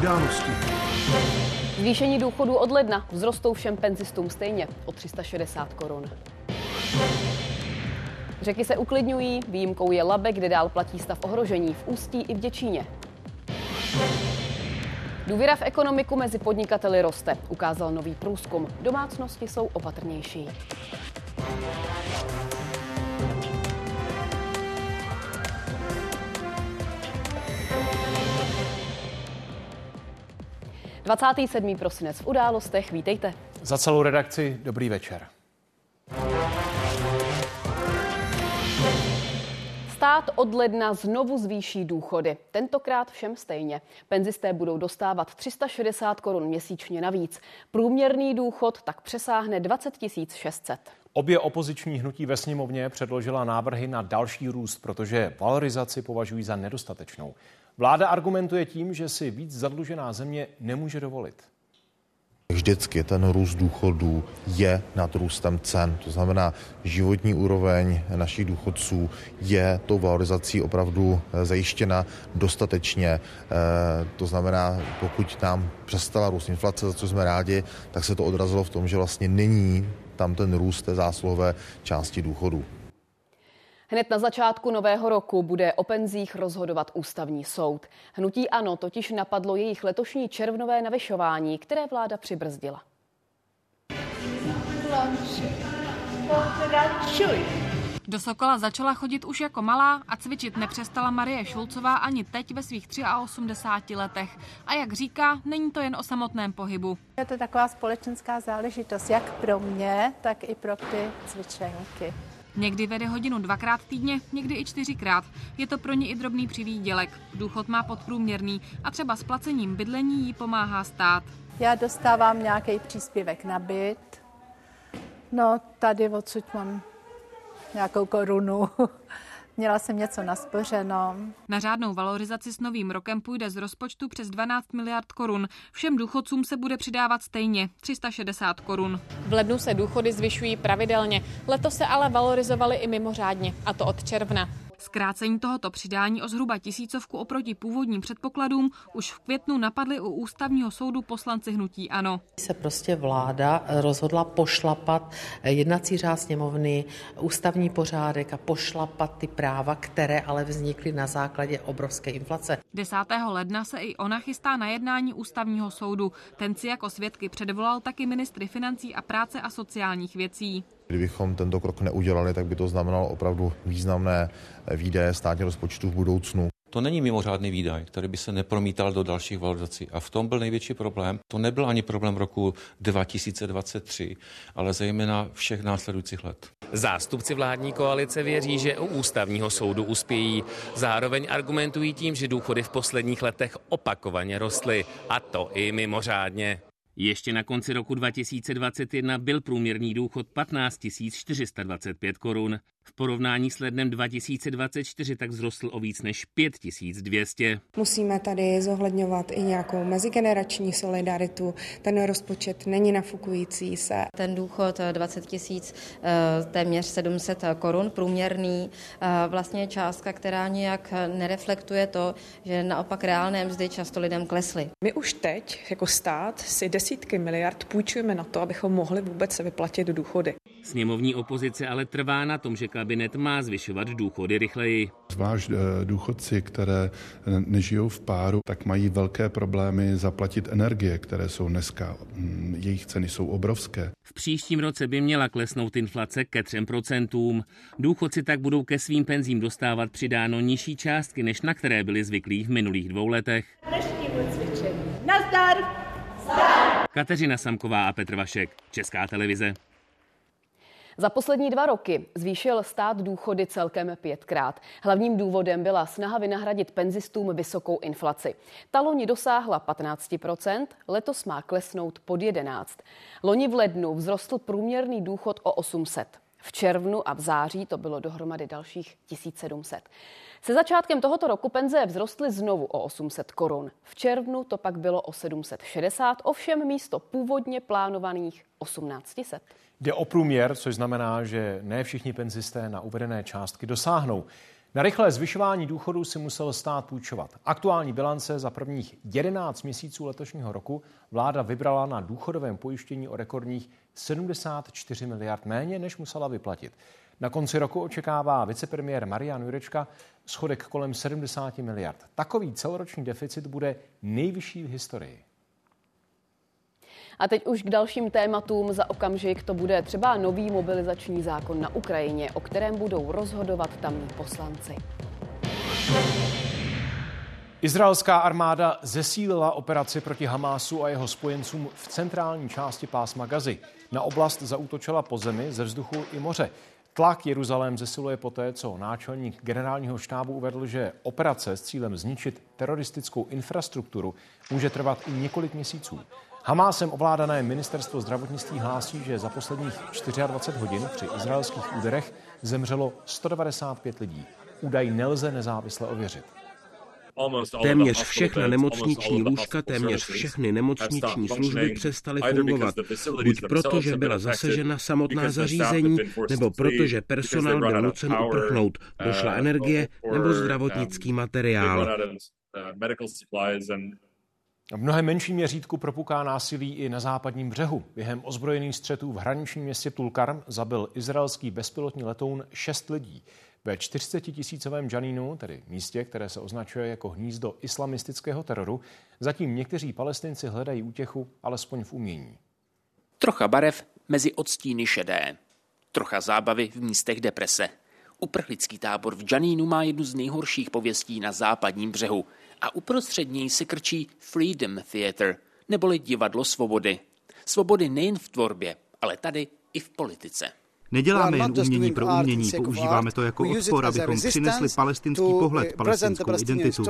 Události. Zvýšení důchodu od ledna vzrostou všem penzistům stejně o 360 korun. Řeky se uklidňují, výjimkou je Labe, kde dál platí stav ohrožení v Ústí i v Děčíně. Důvěra v ekonomiku mezi podnikateli roste, ukázal nový průzkum. Domácnosti jsou opatrnější. 27. prosinec v událostech. Vítejte. Za celou redakci dobrý večer. Stát od ledna znovu zvýší důchody. Tentokrát všem stejně. Penzisté budou dostávat 360 korun měsíčně navíc. Průměrný důchod tak přesáhne 20 600. Obě opoziční hnutí ve sněmovně předložila návrhy na další růst, protože valorizaci považují za nedostatečnou. Vláda argumentuje tím, že si víc zadlužená země nemůže dovolit. Vždycky ten růst důchodů je nad růstem cen. To znamená, životní úroveň našich důchodců je tou valorizací opravdu eh, zajištěna dostatečně. Eh, to znamená, pokud nám přestala růst inflace, za co jsme rádi, tak se to odrazilo v tom, že vlastně není tam ten růst té zásluhové části důchodů. Hned na začátku nového roku bude o penzích rozhodovat ústavní soud. Hnutí ANO totiž napadlo jejich letošní červnové navyšování, které vláda přibrzdila. Do Sokola začala chodit už jako malá a cvičit nepřestala Marie Šulcová ani teď ve svých 83 letech. A jak říká, není to jen o samotném pohybu. Je to taková společenská záležitost, jak pro mě, tak i pro ty cvičenky. Někdy vede hodinu dvakrát týdně, někdy i čtyřikrát. Je to pro ně i drobný přivýdělek. Důchod má podprůměrný a třeba s placením bydlení jí pomáhá stát. Já dostávám nějaký příspěvek na byt. No, tady odsud mám nějakou korunu. Měla jsem něco naspořeno. Na řádnou valorizaci s novým rokem půjde z rozpočtu přes 12 miliard korun. Všem důchodcům se bude přidávat stejně 360 korun. V lednu se důchody zvyšují pravidelně. Letos se ale valorizovaly i mimořádně, a to od června. Zkrácení tohoto přidání o zhruba tisícovku oproti původním předpokladům už v květnu napadly u ústavního soudu poslanci hnutí ANO. Se prostě vláda rozhodla pošlapat jednací řád sněmovny, ústavní pořádek a pošlapat ty práva, které ale vznikly na základě obrovské inflace. 10. ledna se i ona chystá na jednání ústavního soudu. Ten si jako svědky předvolal taky ministry financí a práce a sociálních věcí. Kdybychom tento krok neudělali, tak by to znamenalo opravdu významné výdaje státního rozpočtu v budoucnu. To není mimořádný výdaj, který by se nepromítal do dalších valorizací. A v tom byl největší problém. To nebyl ani problém roku 2023, ale zejména všech následujících let. Zástupci vládní koalice věří, že u ústavního soudu uspějí. Zároveň argumentují tím, že důchody v posledních letech opakovaně rostly. A to i mimořádně. Ještě na konci roku 2021 byl průměrný důchod 15 425 korun. V porovnání s lednem 2024 tak vzrostl o víc než 5200. Musíme tady zohledňovat i nějakou mezigenerační solidaritu. Ten rozpočet není nafukující se. Ten důchod 20 tisíc, eh, téměř 700 korun průměrný, eh, vlastně je částka, která nějak nereflektuje to, že naopak reálné mzdy často lidem klesly. My už teď jako stát si desítky miliard půjčujeme na to, abychom mohli vůbec se vyplatit důchody. Sněmovní opozice ale trvá na tom, že kabinet má zvyšovat důchody rychleji. Zvlášť eh, důchodci, které nežijou v páru, tak mají velké problémy zaplatit energie, které jsou dneska, mm, jejich ceny jsou obrovské. V příštím roce by měla klesnout inflace ke 3%. Důchodci tak budou ke svým penzím dostávat přidáno nižší částky, než na které byli zvyklí v minulých dvou letech. Nazdar! Kateřina Samková a Petr Vašek, Česká televize. Za poslední dva roky zvýšil stát důchody celkem pětkrát. Hlavním důvodem byla snaha vynahradit penzistům vysokou inflaci. Ta loni dosáhla 15%, letos má klesnout pod 11%. Loni v lednu vzrostl průměrný důchod o 800. V červnu a v září to bylo dohromady dalších 1700. Se začátkem tohoto roku penze vzrostly znovu o 800 korun. V červnu to pak bylo o 760, ovšem místo původně plánovaných 1800. Jde o průměr, což znamená, že ne všichni penzisté na uvedené částky dosáhnou. Na rychlé zvyšování důchodů si musel stát půjčovat. Aktuální bilance za prvních 11 měsíců letošního roku vláda vybrala na důchodovém pojištění o rekordních 74 miliard méně, než musela vyplatit. Na konci roku očekává vicepremiér Marian Jurečka schodek kolem 70 miliard. Takový celoroční deficit bude nejvyšší v historii. A teď už k dalším tématům. Za okamžik to bude třeba nový mobilizační zákon na Ukrajině, o kterém budou rozhodovat tamní poslanci. Izraelská armáda zesílila operaci proti Hamásu a jeho spojencům v centrální části pásma Gazy. Na oblast zaútočila po zemi, ze vzduchu i moře. Tlak Jeruzalém zesiluje poté, co náčelník generálního štábu uvedl, že operace s cílem zničit teroristickou infrastrukturu může trvat i několik měsíců. Hamásem ovládané ministerstvo zdravotnictví hlásí, že za posledních 24 hodin při izraelských úderech zemřelo 195 lidí. Údaj nelze nezávisle ověřit. Téměř všechna nemocniční lůžka, téměř všechny nemocniční služby přestaly fungovat. Buď proto, že byla zasežena samotná zařízení, nebo proto, že personál byl nucen uprchnout. Došla energie nebo zdravotnický materiál. V mnohem menším měřítku propuká násilí i na západním břehu. Během ozbrojených střetů v hraničním městě Tulkarm zabil izraelský bezpilotní letoun šest lidí. Ve 40 tisícovém Janínu, tedy místě, které se označuje jako hnízdo islamistického teroru, zatím někteří palestinci hledají útěchu alespoň v umění. Trocha barev mezi odstíny šedé. Trocha zábavy v místech deprese. Uprchlický tábor v Janínu má jednu z nejhorších pověstí na západním břehu a uprostřed něj se krčí Freedom Theater, neboli divadlo svobody. Svobody nejen v tvorbě, ale tady i v politice. Neděláme jen umění pro umění, používáme to jako odpor, abychom přinesli palestinský pohled, palestinskou identitu.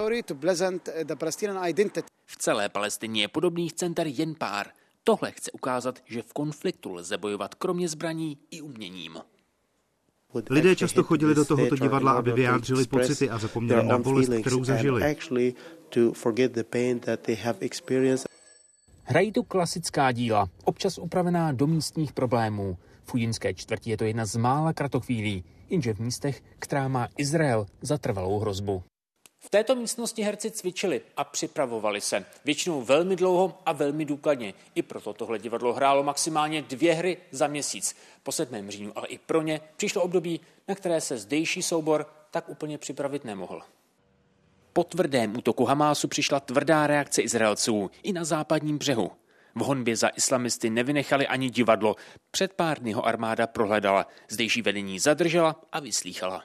V celé Palestině je podobných center jen pár. Tohle chce ukázat, že v konfliktu lze bojovat kromě zbraní i uměním. Lidé často chodili do tohoto divadla, aby vyjádřili pocity a zapomněli na bolest, kterou zažili. Hrají tu klasická díla, občas upravená do místních problémů. V Udinské čtvrti je to jedna z mála kratochvílí, jenže v místech, která má Izrael za trvalou hrozbu. V této místnosti herci cvičili a připravovali se. Většinou velmi dlouho a velmi důkladně. I proto tohle divadlo hrálo maximálně dvě hry za měsíc. Po 7. říjnu, ale i pro ně přišlo období, na které se zdejší soubor tak úplně připravit nemohl. Po tvrdém útoku Hamásu přišla tvrdá reakce Izraelců i na západním břehu. V honbě za islamisty nevynechali ani divadlo. Před pár dny ho armáda prohledala. Zdejší vedení zadržela a vyslýchala.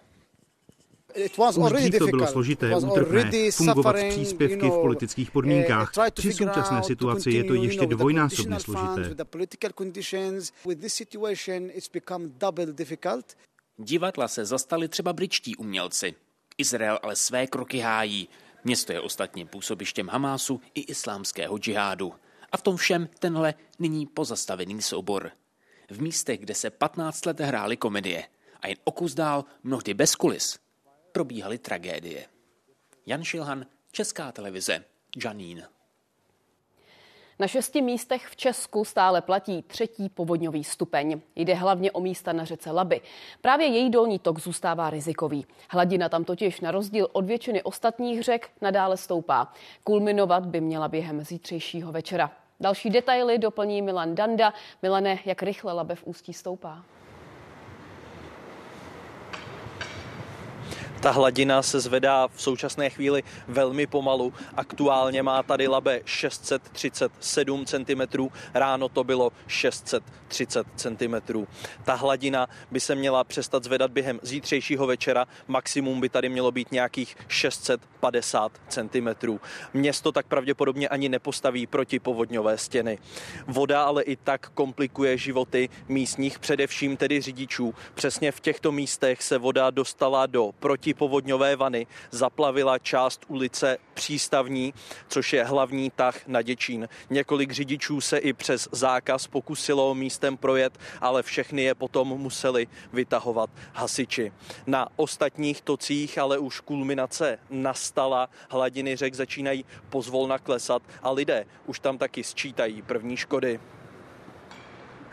Už dřív to bylo složité, útrpné, fungovat s příspěvky v politických podmínkách. Při současné situaci je to ještě dvojnásobně složité. Divadla se zastali třeba britští umělci. Izrael ale své kroky hájí. Město je ostatně působištěm Hamásu i islámského džihádu. A v tom všem tenhle nyní pozastavený soubor. V místech, kde se 15 let hrály komedie a jen okus dál, mnohdy bez kulis, probíhaly tragédie. Jan Šilhan, Česká televize, Janín. Na šesti místech v Česku stále platí třetí povodňový stupeň. Jde hlavně o místa na řece Laby. Právě její dolní tok zůstává rizikový. Hladina tam totiž na rozdíl od většiny ostatních řek nadále stoupá. Kulminovat by měla během zítřejšího večera. Další detaily doplní Milan Danda. Milane, jak rychle Labe v Ústí stoupá? Ta hladina se zvedá v současné chvíli velmi pomalu. Aktuálně má tady Labe 637 cm, ráno to bylo 630 cm. Ta hladina by se měla přestat zvedat během zítřejšího večera, maximum by tady mělo být nějakých 650 cm. Město tak pravděpodobně ani nepostaví protipovodňové stěny. Voda ale i tak komplikuje životy místních, především tedy řidičů. Přesně v těchto místech se voda dostala do proti povodňové vany zaplavila část ulice Přístavní, což je hlavní tah na Děčín. Několik řidičů se i přes zákaz pokusilo místem projet, ale všechny je potom museli vytahovat hasiči. Na ostatních tocích ale už kulminace nastala, hladiny řek začínají pozvolna klesat a lidé už tam taky sčítají první škody.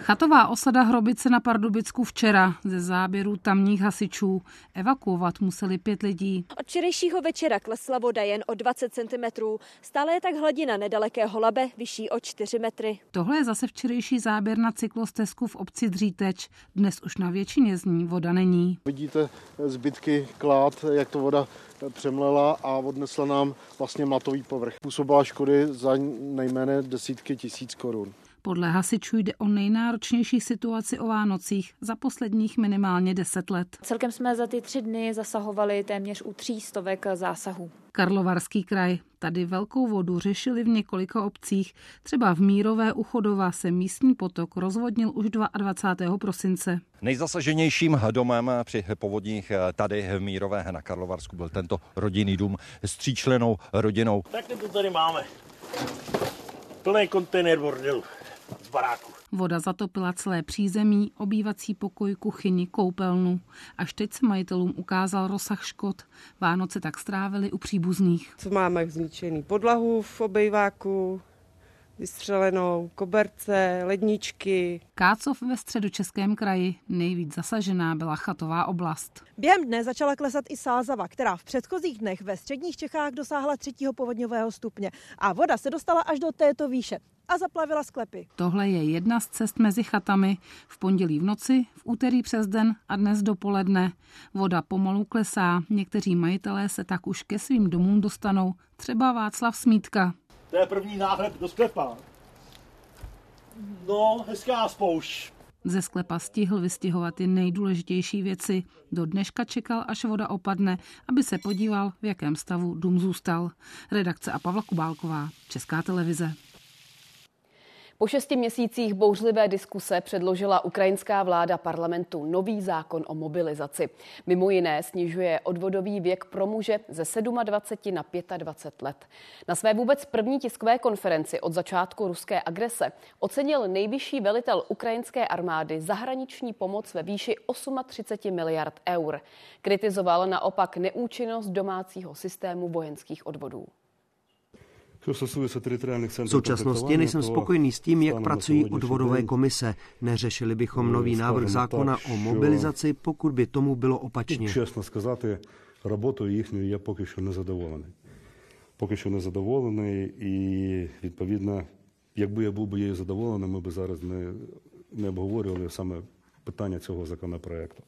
Chatová osada Hrobice na Pardubicku včera ze záběrů tamních hasičů. Evakuovat museli pět lidí. Od včerejšího večera klesla voda jen o 20 cm. Stále je tak hladina nedalekého Labe vyšší o 4 metry. Tohle je zase včerejší záběr na cyklostezku v obci Dříteč. Dnes už na většině z ní voda není. Vidíte zbytky klád, jak to voda přemlela a odnesla nám vlastně mlatový povrch. Působila škody za nejméně desítky tisíc korun. Podle hasičů jde o nejnáročnější situaci o Vánocích za posledních minimálně deset let. Celkem jsme za ty tři dny zasahovali téměř u tří stovek zásahů. Karlovarský kraj. Tady velkou vodu řešili v několika obcích. Třeba v Mírové u Chodova se místní potok rozvodnil už 22. prosince. Nejzasaženějším domem při povodních tady v Mírové na Karlovarsku byl tento rodinný dům s tříčlenou rodinou. Tak to tady máme. Plný kontejner bordelu baráku. Voda zatopila celé přízemí, obývací pokoj, kuchyni, koupelnu. Až teď se majitelům ukázal rozsah škod. Vánoce tak strávili u příbuzných. Co máme zničený podlahu v obejváku, vystřelenou koberce, ledničky. Kácov ve středočeském kraji. Nejvíc zasažená byla chatová oblast. Během dne začala klesat i Sázava, která v předchozích dnech ve středních Čechách dosáhla třetího povodňového stupně. A voda se dostala až do této výše a zaplavila sklepy. Tohle je jedna z cest mezi chatami. V pondělí v noci, v úterý přes den a dnes dopoledne. Voda pomalu klesá. Někteří majitelé se tak už ke svým domům dostanou. Třeba Václav Smítka. To je první náhled do sklepa. No, hezká spoušť. Ze sklepa stihl vystihovat ty nejdůležitější věci. Do dneška čekal, až voda opadne, aby se podíval, v jakém stavu dům zůstal. Redakce a Pavla Kubálková, Česká televize. Po šesti měsících bouřlivé diskuse předložila ukrajinská vláda parlamentu nový zákon o mobilizaci. Mimo jiné snižuje odvodový věk pro muže ze 27 na 25 let. Na své vůbec první tiskové konferenci od začátku ruské agrese ocenil nejvyšší velitel ukrajinské armády zahraniční pomoc ve výši 38 miliard eur. Kritizoval naopak neúčinnost domácího systému vojenských odvodů. V současnosti nejsem spokojený s tím, jak pracují odvodové komise. Neřešili bychom nový návrh zákona o mobilizaci, pokud by tomu bylo opačně. Чесно сказати, роботою їхньою я поки що не задоволений. Поки що не задоволений, і відповідно, якби я був би її задоволений, ми б зараз не, не обговорювали саме питання цього законопроекту.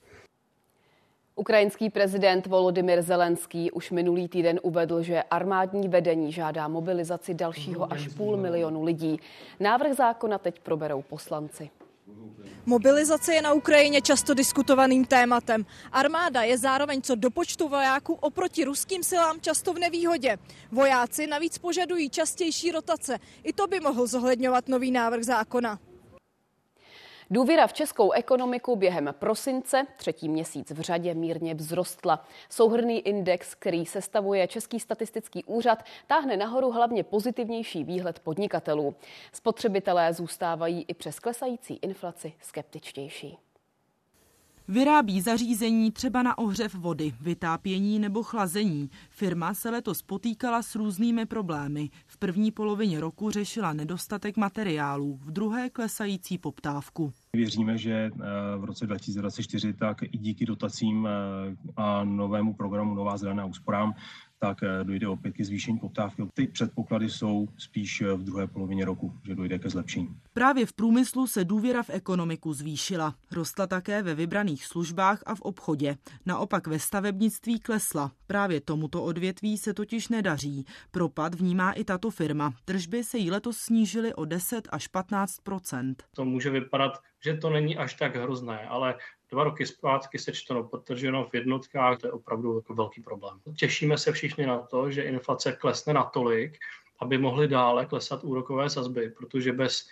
Ukrajinský prezident Volodymyr Zelenský už minulý týden uvedl, že armádní vedení žádá mobilizaci dalšího až půl milionu lidí. Návrh zákona teď proberou poslanci. Mobilizace je na Ukrajině často diskutovaným tématem. Armáda je zároveň co do počtu vojáků oproti ruským silám často v nevýhodě. Vojáci navíc požadují častější rotace. I to by mohl zohledňovat nový návrh zákona. Důvěra v českou ekonomiku během prosince, třetí měsíc v řadě, mírně vzrostla. Souhrný index, který sestavuje Český statistický úřad, táhne nahoru hlavně pozitivnější výhled podnikatelů. Spotřebitelé zůstávají i přes klesající inflaci skeptičtější. Vyrábí zařízení třeba na ohřev vody, vytápění nebo chlazení. Firma se letos potýkala s různými problémy. V první polovině roku řešila nedostatek materiálů, v druhé klesající poptávku. Věříme, že eh, v roce 2024 tak i díky dotacím eh, a novému programu Nová zelená úsporám tak eh, dojde opět ke zvýšení poptávky. Ty předpoklady jsou spíš v druhé polovině roku, že dojde ke zlepšení. Právě v průmyslu se důvěra v ekonomiku zvýšila. Rostla také ve vybraných službách a v obchodě. Naopak ve stavebnictví klesla. Právě tomuto odvětví se totiž nedaří. Propad vnímá i tato firma. Tržby se jí letos snížily o 10 až 15% To může vypadat, že to není až tak hrozné, ale dva roky zpátky sečteno, potrženo v jednotkách, to je opravdu jako velký problém. Těšíme se všichni na to, že inflace klesne natolik, aby mohly dále klesat úrokové sazby, protože bez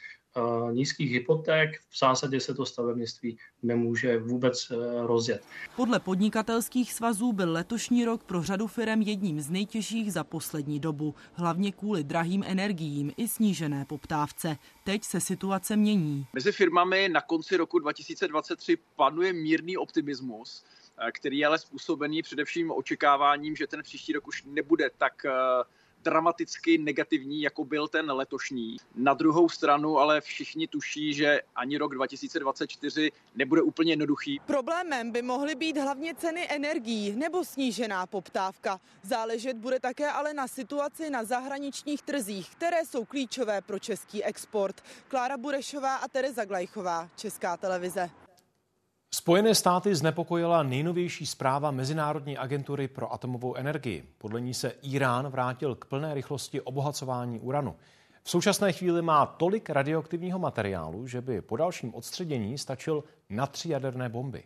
nízkých hypoték, v zásadě se to stavebnictví nemůže vůbec e, rozjet. Podle podnikatelských svazů byl letošní rok pro řadu firm jedním z nejtěžších za poslední dobu, hlavně kvůli drahým energiím i snížené poptávce. Teď se situace mění. Mezi firmami na konci roku 2023 panuje mírný optimismus, e, který je ale způsobený především očekáváním, že ten příští rok už nebude tak dramaticky negativní, jako byl ten letošní. Na druhou stranu ale všichni tuší, že ani rok 2024 nebude úplně jednoduchý. Problémem by mohly být hlavně ceny energií nebo snížená poptávka. Záležet bude také ale na situaci na zahraničních trzích, které jsou klíčové pro český export. Klára Burešová a Tereza Glajchová, Česká televize. Spojené státy znepokojila nejnovější zpráva Mezinárodní agentury pro atomovou energii. Podle ní se Irán vrátil k plné rychlosti obohacování uranu. V současné chvíli má tolik radioaktivního materiálu, že by po dalším odstředění stačil na tři jaderné bomby.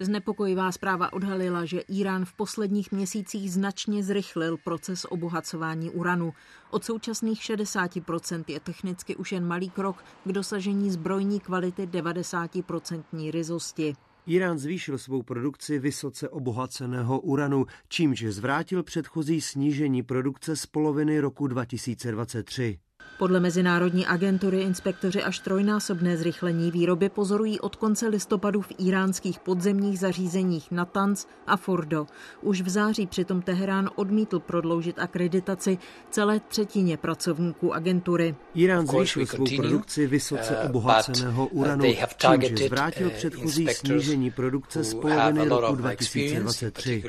Znepokojivá zpráva odhalila, že Irán v posledních měsících značně zrychlil proces obohacování uranu. Od současných 60% je technicky už jen malý krok k dosažení zbrojní kvality 90% ryzosti. Irán zvýšil svou produkci vysoce obohaceného uranu, čímž zvrátil předchozí snížení produkce z poloviny roku 2023. Podle Mezinárodní agentury inspektoři až trojnásobné zrychlení výroby pozorují od konce listopadu v iránských podzemních zařízeních Natanz a Fordo. Už v září přitom Teherán odmítl prodloužit akreditaci celé třetině pracovníků agentury. Irán zvýšil svou produkci vysoce uh, obohaceného uranu, čímž zvrátil uh, předchozí snížení produkce z poloviny roku 2023.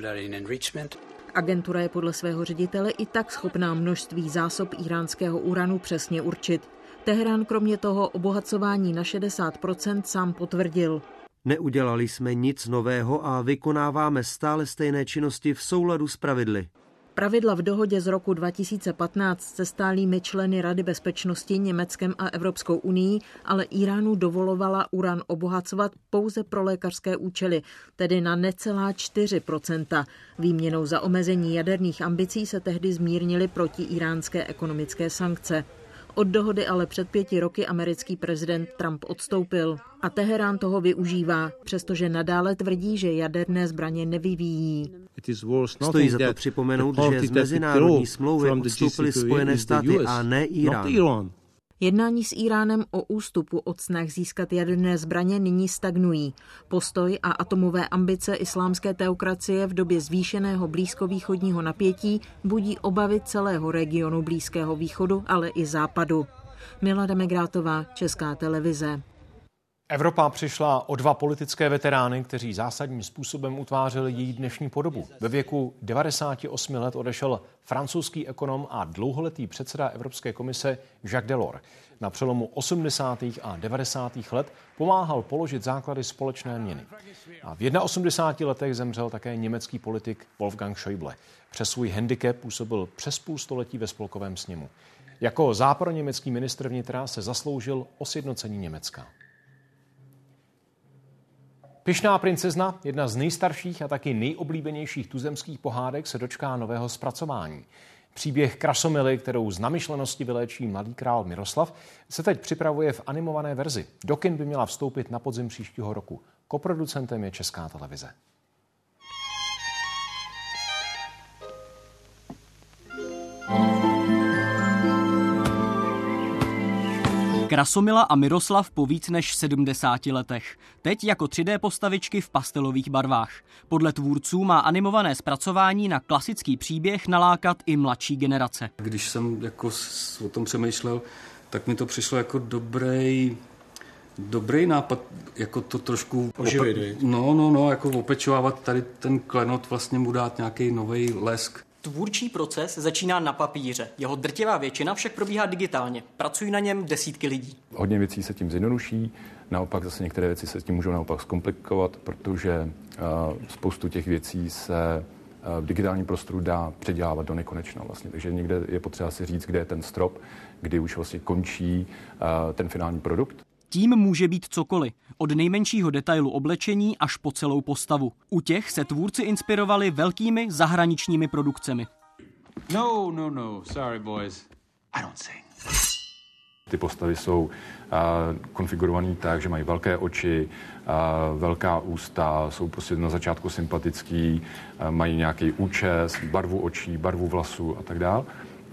Agentura je podle svého ředitele i tak schopná množství zásob iránského uranu přesně určit. Teherán kromě toho obohacování na 60% sám potvrdil. Neudělali jsme nic nového a vykonáváme stále stejné činnosti v souladu s pravidly. Pravidla v dohodě z roku 2015 se stálými členy Rady bezpečnosti Německem a Evropskou unii, ale Iránu dovolovala uran obohacovat pouze pro lékařské účely, tedy na necelá 4% Výměnou za omezení jaderných ambicí se tehdy zmírnily protiiránské ekonomické sankce. Od dohody ale před pěti roky americký prezident Trump odstoupil a Teherán toho využívá, přestože nadále tvrdí, že jaderné zbraně nevyvíjí. Stojí za to připomenout, že z mezinárodní smlouvy odstoupily Spojené státy a ne Irán. Jednání s Iránem o ústupu od snah získat jaderné zbraně nyní stagnují. Postoj a atomové ambice islámské teokracie v době zvýšeného blízkovýchodního napětí budí obavy celého regionu Blízkého východu, ale i západu. Milada Megrátová, Česká televize. Evropa přišla o dva politické veterány, kteří zásadním způsobem utvářeli její dnešní podobu. Ve věku 98 let odešel francouzský ekonom a dlouholetý předseda Evropské komise Jacques Delors. Na přelomu 80. a 90. let pomáhal položit základy společné měny. A v 81 letech zemřel také německý politik Wolfgang Schäuble. Přes svůj handicap působil přes půl století ve spolkovém sněmu. Jako západoněmecký ministr vnitra se zasloužil o sjednocení Německa. Pyšná princezna, jedna z nejstarších a taky nejoblíbenějších tuzemských pohádek, se dočká nového zpracování. Příběh Krasomily, kterou z namyšlenosti vyléčí mladý král Miroslav, se teď připravuje v animované verzi. Do kin by měla vstoupit na podzim příštího roku. Koproducentem je Česká televize. Krasomila a Miroslav po víc než 70 letech. Teď jako 3D postavičky v pastelových barvách. Podle tvůrců má animované zpracování na klasický příběh nalákat i mladší generace. Když jsem jako o tom přemýšlel, tak mi to přišlo jako dobrý dobrý nápad, jako to trošku... Oživit, ope- No, no, no, jako opečovávat tady ten klenot, vlastně mu dát nějaký nový lesk. Tvůrčí proces začíná na papíře. Jeho drtivá většina však probíhá digitálně. Pracují na něm desítky lidí. Hodně věcí se tím zjednoduší, naopak zase některé věci se tím můžou naopak zkomplikovat, protože uh, spoustu těch věcí se v digitálním prostoru dá předělávat do nekonečna vlastně. Takže někde je potřeba si říct, kde je ten strop, kdy už vlastně končí uh, ten finální produkt. Tím může být cokoliv, od nejmenšího detailu oblečení až po celou postavu. U těch se tvůrci inspirovali velkými zahraničními produkcemi. No, no, no, sorry boys, I don't sing. Ty postavy jsou uh, konfigurované tak, že mají velké oči, uh, velká ústa, jsou prostě na začátku sympatický, uh, mají nějaký účes, barvu očí, barvu vlasů a tak dále.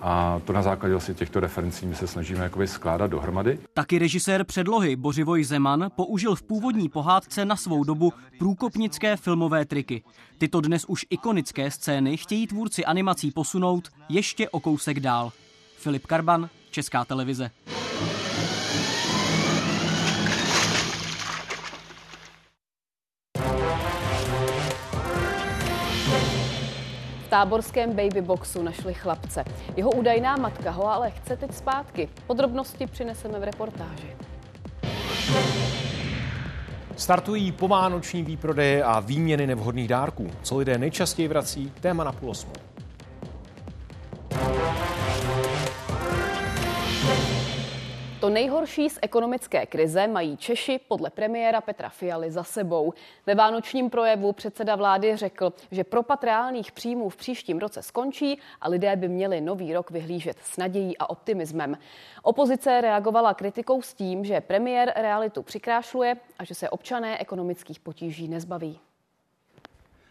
A to na základě vlastně těchto referencí my se snažíme jakoby skládat dohromady. Taky režisér předlohy Bořivoj Zeman použil v původní pohádce na svou dobu průkopnické filmové triky. Tyto dnes už ikonické scény chtějí tvůrci animací posunout ještě o kousek dál. Filip Karban, Česká televize. Táborském babyboxu našli chlapce. Jeho údajná matka ho ale chce teď zpátky. Podrobnosti přineseme v reportáži. Startují povánoční výprodeje a výměny nevhodných dárků. Co lidé nejčastěji vrací, téma na půl osmou. To nejhorší z ekonomické krize mají Češi podle premiéra Petra Fialy za sebou. Ve vánočním projevu předseda vlády řekl, že propad reálných příjmů v příštím roce skončí a lidé by měli nový rok vyhlížet s nadějí a optimismem. Opozice reagovala kritikou s tím, že premiér realitu přikrášluje a že se občané ekonomických potíží nezbaví.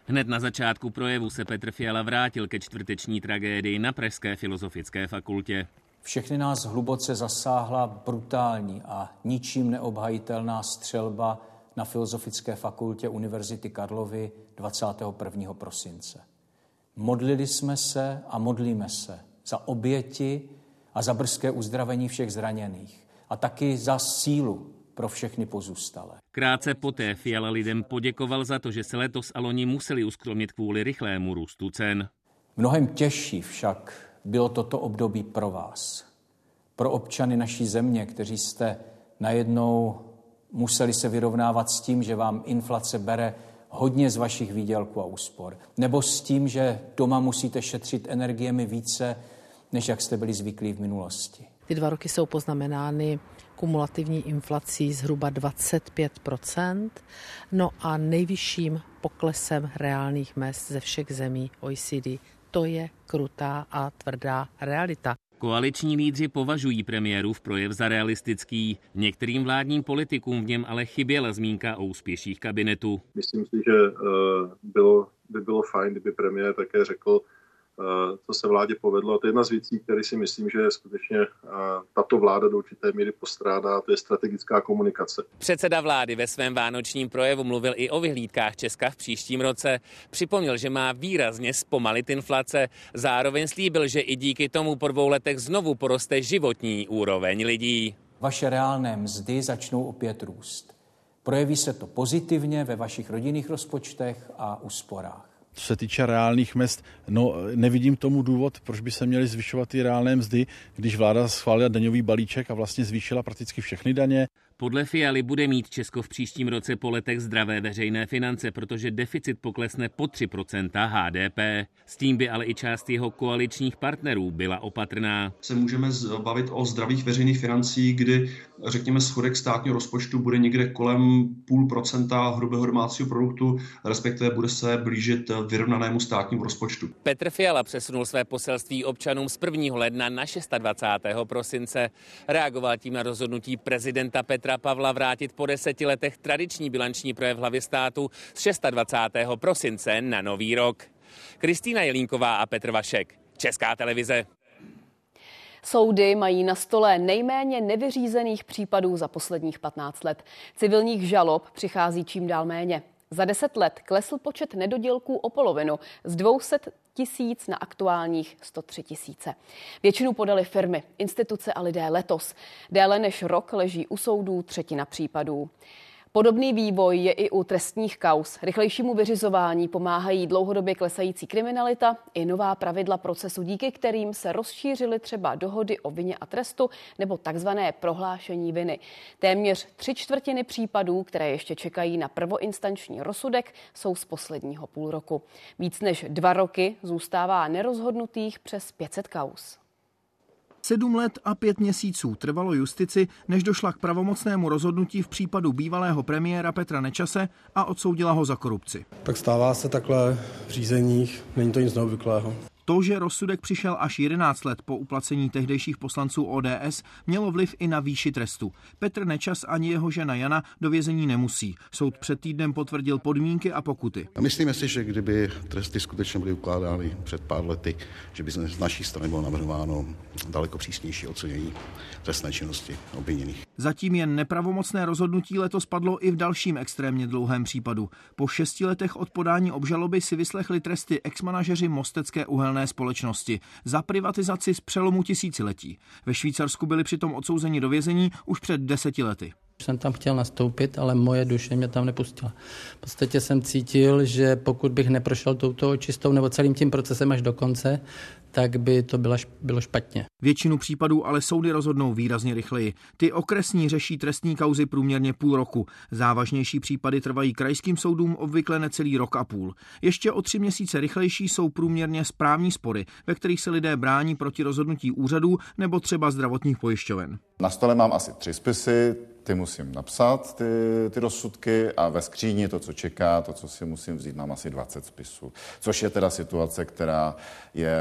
Hned na začátku projevu se Petr Fiala vrátil ke čtvrteční tragédii na Pražské filozofické fakultě. Všechny nás hluboce zasáhla brutální a ničím neobhajitelná střelba na Filozofické fakultě Univerzity Karlovy 21. prosince. Modlili jsme se a modlíme se za oběti a za brzké uzdravení všech zraněných a taky za sílu pro všechny pozůstalé. Krátce poté Fiala lidem poděkoval za to, že se letos a loni museli uskromnit kvůli rychlému růstu cen. Mnohem těžší však bylo toto období pro vás, pro občany naší země, kteří jste najednou museli se vyrovnávat s tím, že vám inflace bere hodně z vašich výdělků a úspor, nebo s tím, že doma musíte šetřit energiemi více, než jak jste byli zvyklí v minulosti. Ty dva roky jsou poznamenány kumulativní inflací zhruba 25% no a nejvyšším poklesem reálných mest ze všech zemí OECD to je krutá a tvrdá realita. Koaliční lídři považují premiérův projev za realistický. Některým vládním politikům v něm ale chyběla zmínka o úspěších kabinetu. Myslím si, že eh, bylo, by bylo fajn, kdyby premiér také řekl, co se vládě povedlo. A to je jedna z věcí, které si myslím, že skutečně tato vláda do určité míry postrádá, to je strategická komunikace. Předseda vlády ve svém vánočním projevu mluvil i o vyhlídkách Česka v příštím roce. Připomněl, že má výrazně zpomalit inflace. Zároveň slíbil, že i díky tomu po dvou letech znovu poroste životní úroveň lidí. Vaše reálné mzdy začnou opět růst. Projeví se to pozitivně ve vašich rodinných rozpočtech a úsporách. Co se týče reálných mest, no nevidím tomu důvod, proč by se měly zvyšovat ty reálné mzdy, když vláda schválila daňový balíček a vlastně zvýšila prakticky všechny daně. Podle Fialy bude mít Česko v příštím roce po letech zdravé veřejné finance, protože deficit poklesne po 3% HDP. S tím by ale i část jeho koaličních partnerů byla opatrná. Se můžeme bavit o zdravých veřejných financí, kdy řekněme schodek státního rozpočtu bude někde kolem půl procenta hrubého domácího produktu, respektive bude se blížit vyrovnanému státnímu rozpočtu. Petr Fiala přesunul své poselství občanům z 1. ledna na 26. prosince. Reagoval tím na rozhodnutí prezidenta Petra Petra Pavla vrátit po deseti letech tradiční bilanční projev hlavy státu z 26. prosince na nový rok. Kristýna Jelínková a Petr Vašek, Česká televize. Soudy mají na stole nejméně nevyřízených případů za posledních 15 let. Civilních žalob přichází čím dál méně. Za deset let klesl počet nedodělků o polovinu z 200 tisíc na aktuálních 103 tisíce. Většinu podali firmy, instituce a lidé letos. Déle než rok leží u soudů třetina případů. Podobný vývoj je i u trestních kaus. Rychlejšímu vyřizování pomáhají dlouhodobě klesající kriminalita i nová pravidla procesu, díky kterým se rozšířily třeba dohody o vině a trestu nebo takzvané prohlášení viny. Téměř tři čtvrtiny případů, které ještě čekají na prvoinstanční rozsudek, jsou z posledního půl roku. Víc než dva roky zůstává nerozhodnutých přes 500 kaus. Sedm let a pět měsíců trvalo justici, než došla k pravomocnému rozhodnutí v případu bývalého premiéra Petra Nečase a odsoudila ho za korupci. Tak stává se takhle v řízeních, není to nic neobvyklého. To, že rozsudek přišel až 11 let po uplacení tehdejších poslanců ODS, mělo vliv i na výši trestu. Petr Nečas ani jeho žena Jana do vězení nemusí. Soud před týdnem potvrdil podmínky a pokuty. A myslíme si, že kdyby tresty skutečně byly ukládány před pár lety, že by z naší strany bylo navrhováno daleko přísnější ocenění trestné činnosti obviněných. Zatím jen nepravomocné rozhodnutí letos padlo i v dalším extrémně dlouhém případu. Po šesti letech od podání obžaloby si vyslechli tresty exmanažeři Mostecké uhelné společnosti za privatizaci z přelomu tisíciletí. Ve Švýcarsku byli přitom odsouzeni do vězení už před deseti lety jsem tam chtěl nastoupit, ale moje duše mě tam nepustila. V podstatě jsem cítil, že pokud bych neprošel touto očistou nebo celým tím procesem až do konce, tak by to bylo, bylo špatně. Většinu případů ale soudy rozhodnou výrazně rychleji. Ty okresní řeší trestní kauzy průměrně půl roku. Závažnější případy trvají krajským soudům obvykle necelý rok a půl. Ještě o tři měsíce rychlejší jsou průměrně správní spory, ve kterých se lidé brání proti rozhodnutí úřadů nebo třeba zdravotních pojišťoven. Na stole mám asi tři spisy, ty musím napsat, ty, ty rozsudky a ve skříni to, co čeká, to, co si musím vzít, mám asi 20 spisů. Což je teda situace, která je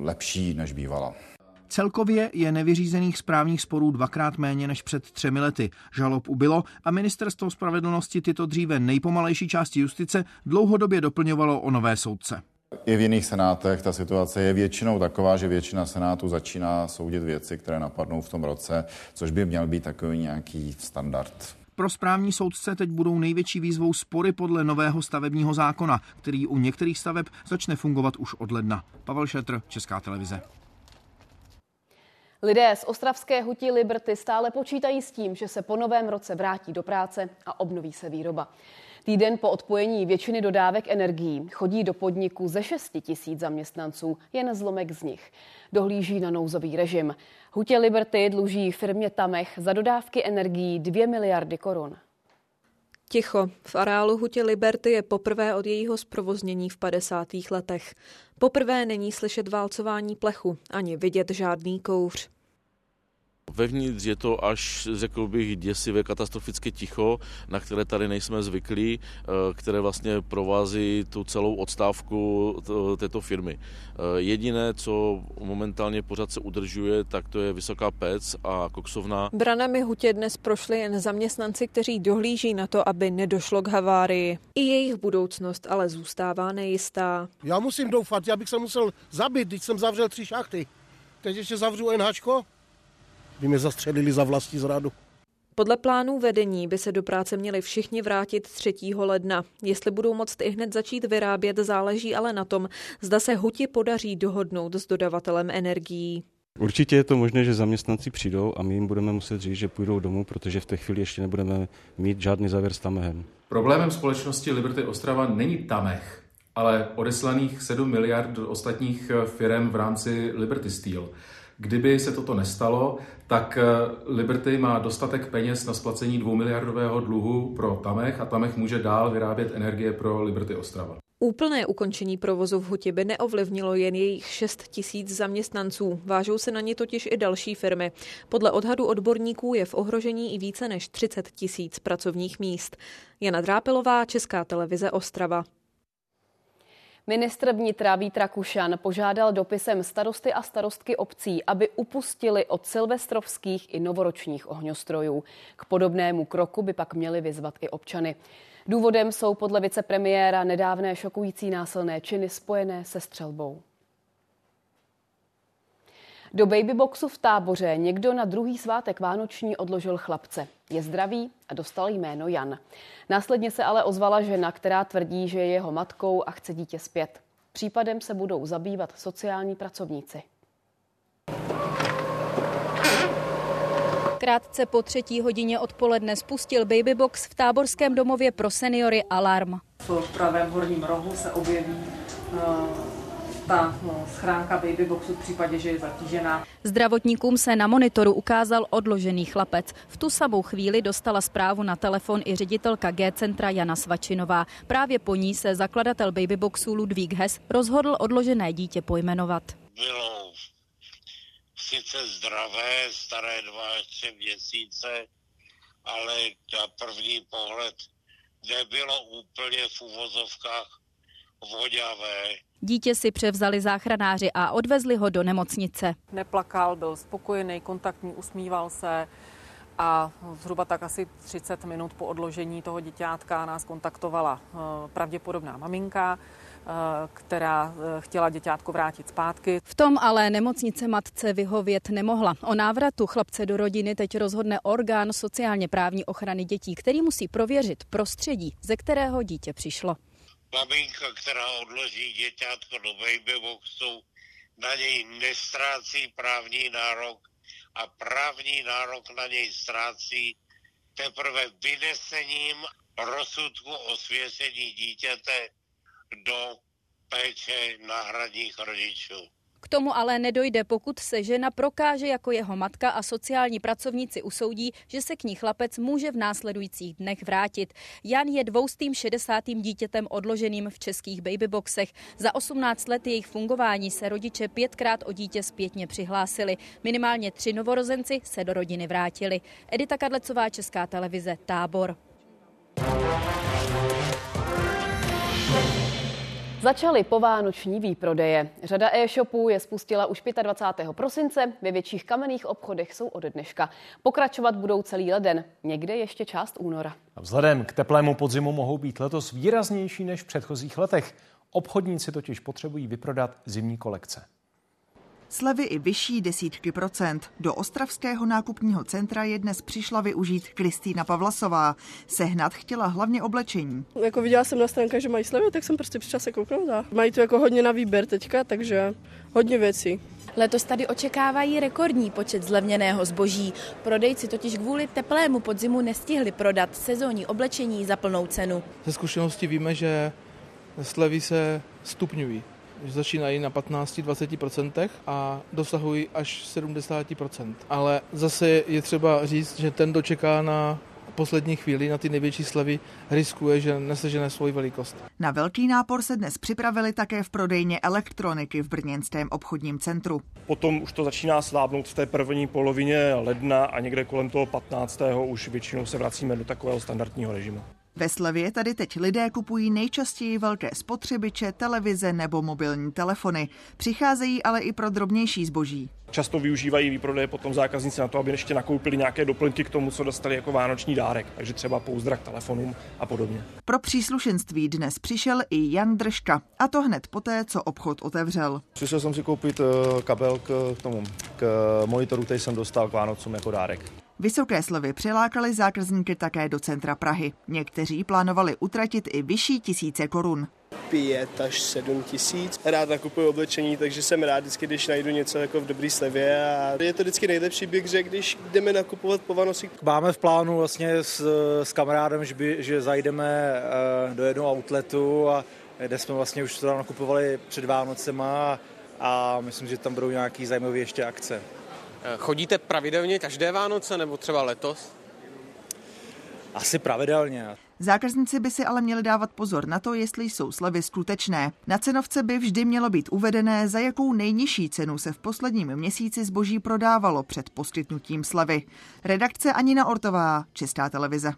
lepší, než bývala. Celkově je nevyřízených správních sporů dvakrát méně než před třemi lety. Žalob ubylo a ministerstvo spravedlnosti tyto dříve nejpomalejší části justice dlouhodobě doplňovalo o nové soudce. I v jiných senátech ta situace je většinou taková, že většina senátů začíná soudit věci, které napadnou v tom roce, což by měl být takový nějaký standard. Pro správní soudce teď budou největší výzvou spory podle nového stavebního zákona, který u některých staveb začne fungovat už od ledna. Pavel Šetr, Česká televize. Lidé z ostravské hutí Liberty stále počítají s tím, že se po novém roce vrátí do práce a obnoví se výroba. Týden po odpojení většiny dodávek energií chodí do podniku ze 6 tisíc zaměstnanců jen zlomek z nich. Dohlíží na nouzový režim. Hutě Liberty dluží firmě Tamech za dodávky energií 2 miliardy korun. Ticho. V areálu hutě Liberty je poprvé od jejího zprovoznění v 50. letech. Poprvé není slyšet válcování plechu, ani vidět žádný kouř. Vevnitř je to až, řekl bych, děsivé katastrofické ticho, na které tady nejsme zvyklí, eh, které vlastně provází tu celou odstávku této firmy. Eh, jediné, co momentálně pořád se udržuje, tak to je vysoká pec a koksovna. Branami hutě dnes prošli jen zaměstnanci, kteří dohlíží na to, aby nedošlo k havárii. I jejich budoucnost ale zůstává nejistá. Já musím doufat, já bych se musel zabít, když jsem zavřel tři šachty. Teď ještě zavřu NHčko, by mě zastřelili za vlastní zradu. Podle plánů vedení by se do práce měli všichni vrátit 3. ledna. Jestli budou moct i hned začít vyrábět, záleží ale na tom, zda se huti podaří dohodnout s dodavatelem energií. Určitě je to možné, že zaměstnanci přijdou a my jim budeme muset říct, že půjdou domů, protože v té chvíli ještě nebudeme mít žádný závěr s Tamehem. Problémem společnosti Liberty Ostrava není Tamech, ale odeslaných 7 miliard do ostatních firm v rámci Liberty Steel. Kdyby se toto nestalo, tak eh, Liberty má dostatek peněz na splacení dvou miliardového dluhu pro Tamech a Tamech může dál vyrábět energie pro Liberty Ostrava. Úplné ukončení provozu v Hutě by neovlivnilo jen jejich 6 tisíc zaměstnanců. Vážou se na ně totiž i další firmy. Podle odhadu odborníků je v ohrožení i více než 30 tisíc pracovních míst. Jana Drápelová, Česká televize Ostrava. Ministr vnitra Vít Rakušan požádal dopisem starosty a starostky obcí, aby upustili od silvestrovských i novoročních ohňostrojů. K podobnému kroku by pak měli vyzvat i občany. Důvodem jsou podle vicepremiéra nedávné šokující násilné činy spojené se střelbou. Do babyboxu v táboře někdo na druhý svátek Vánoční odložil chlapce. Je zdravý a dostal jméno Jan. Následně se ale ozvala žena, která tvrdí, že je jeho matkou a chce dítě zpět. Případem se budou zabývat sociální pracovníci. Krátce po třetí hodině odpoledne spustil Babybox v táborském domově pro seniory Alarm. V pravém horním rohu se objeví uh ta no, schránka babyboxu v případě, že je zatížená. Zdravotníkům se na monitoru ukázal odložený chlapec. V tu samou chvíli dostala zprávu na telefon i ředitelka G-centra Jana Svačinová. Právě po ní se zakladatel babyboxu Ludvík Hes rozhodl odložené dítě pojmenovat. Bylo sice zdravé, staré dva tři měsíce, ale na první pohled nebylo úplně v uvozovkách voňavé. Dítě si převzali záchranáři a odvezli ho do nemocnice. Neplakal, byl spokojený, kontaktní, usmíval se a zhruba tak asi 30 minut po odložení toho děťátka nás kontaktovala eh, pravděpodobná maminka, eh, která eh, chtěla děťátko vrátit zpátky. V tom ale nemocnice matce vyhovět nemohla. O návratu chlapce do rodiny teď rozhodne orgán sociálně právní ochrany dětí, který musí prověřit prostředí, ze kterého dítě přišlo. Maminka, která odloží děťátko do babyboxu, na něj nestrácí právní nárok a právní nárok na něj ztrácí teprve vynesením rozsudku o svěření dítěte do péče náhradních rodičů. K tomu ale nedojde, pokud se žena prokáže jako jeho matka a sociální pracovníci usoudí, že se k ní chlapec může v následujících dnech vrátit. Jan je dvoustým šedesátým dítětem odloženým v českých babyboxech. Za 18 let jejich fungování se rodiče pětkrát o dítě zpětně přihlásili. Minimálně tři novorozenci se do rodiny vrátili. Edita Kadlecová, Česká televize, Tábor. Začaly povánoční výprodeje. Řada e-shopů je spustila už 25. prosince, ve větších kamenných obchodech jsou od dneška. Pokračovat budou celý leden, někde ještě část února. Vzhledem k teplému podzimu mohou být letos výraznější než v předchozích letech. Obchodníci totiž potřebují vyprodat zimní kolekce. Slevy i vyšší desítky procent. Do ostravského nákupního centra je dnes přišla využít Kristýna Pavlasová. Sehnat chtěla hlavně oblečení. Jako viděla jsem na stránkách, že mají slevy, tak jsem prostě přišla se kouknout a mají tu jako hodně na výběr teďka, takže hodně věcí. Letos tady očekávají rekordní počet zlevněného zboží. Prodejci totiž kvůli teplému podzimu nestihli prodat sezónní oblečení za plnou cenu. Ze zkušenosti víme, že slevy se stupňují začínají na 15-20% a dosahují až 70%. Ale zase je třeba říct, že ten, kdo čeká na poslední chvíli na ty největší slevy riskuje, že nesežene svoji velikost. Na velký nápor se dnes připravili také v prodejně elektroniky v brněnském obchodním centru. Potom už to začíná slábnout v té první polovině ledna a někde kolem toho 15. už většinou se vracíme do takového standardního režimu. Ve slevě tady teď lidé kupují nejčastěji velké spotřebiče, televize nebo mobilní telefony. Přicházejí ale i pro drobnější zboží. Často využívají výprodeje potom zákazníci na to, aby ještě nakoupili nějaké doplňky k tomu, co dostali jako vánoční dárek, takže třeba pouzdra k telefonům a podobně. Pro příslušenství dnes přišel i Jan Držka, a to hned poté, co obchod otevřel. Přišel jsem si koupit eh, kabel k tomu, k monitoru, který jsem dostal k Vánocům jako dárek. Vysoké slevy přilákaly zákazníky také do centra Prahy. Někteří plánovali utratit i vyšší tisíce korun. 5 až 7 tisíc. Rád nakupuji oblečení, takže jsem rád vždycky, když najdu něco jako v dobrý slevě a je to vždycky nejlepší, bych řekl, když jdeme nakupovat po Vánocích. Máme v plánu vlastně s, s kamarádem, že, by, že zajdeme uh, do jednoho outletu a kde jsme vlastně už to nakupovali před Vánocema a myslím, že tam budou nějaký zajímavé ještě akce. Chodíte pravidelně každé Vánoce nebo třeba letos? Asi pravidelně. Zákazníci by si ale měli dávat pozor na to, jestli jsou slevy skutečné. Na cenovce by vždy mělo být uvedené, za jakou nejnižší cenu se v posledním měsíci zboží prodávalo před poskytnutím slevy. Redakce Anina Ortová, Česká televize.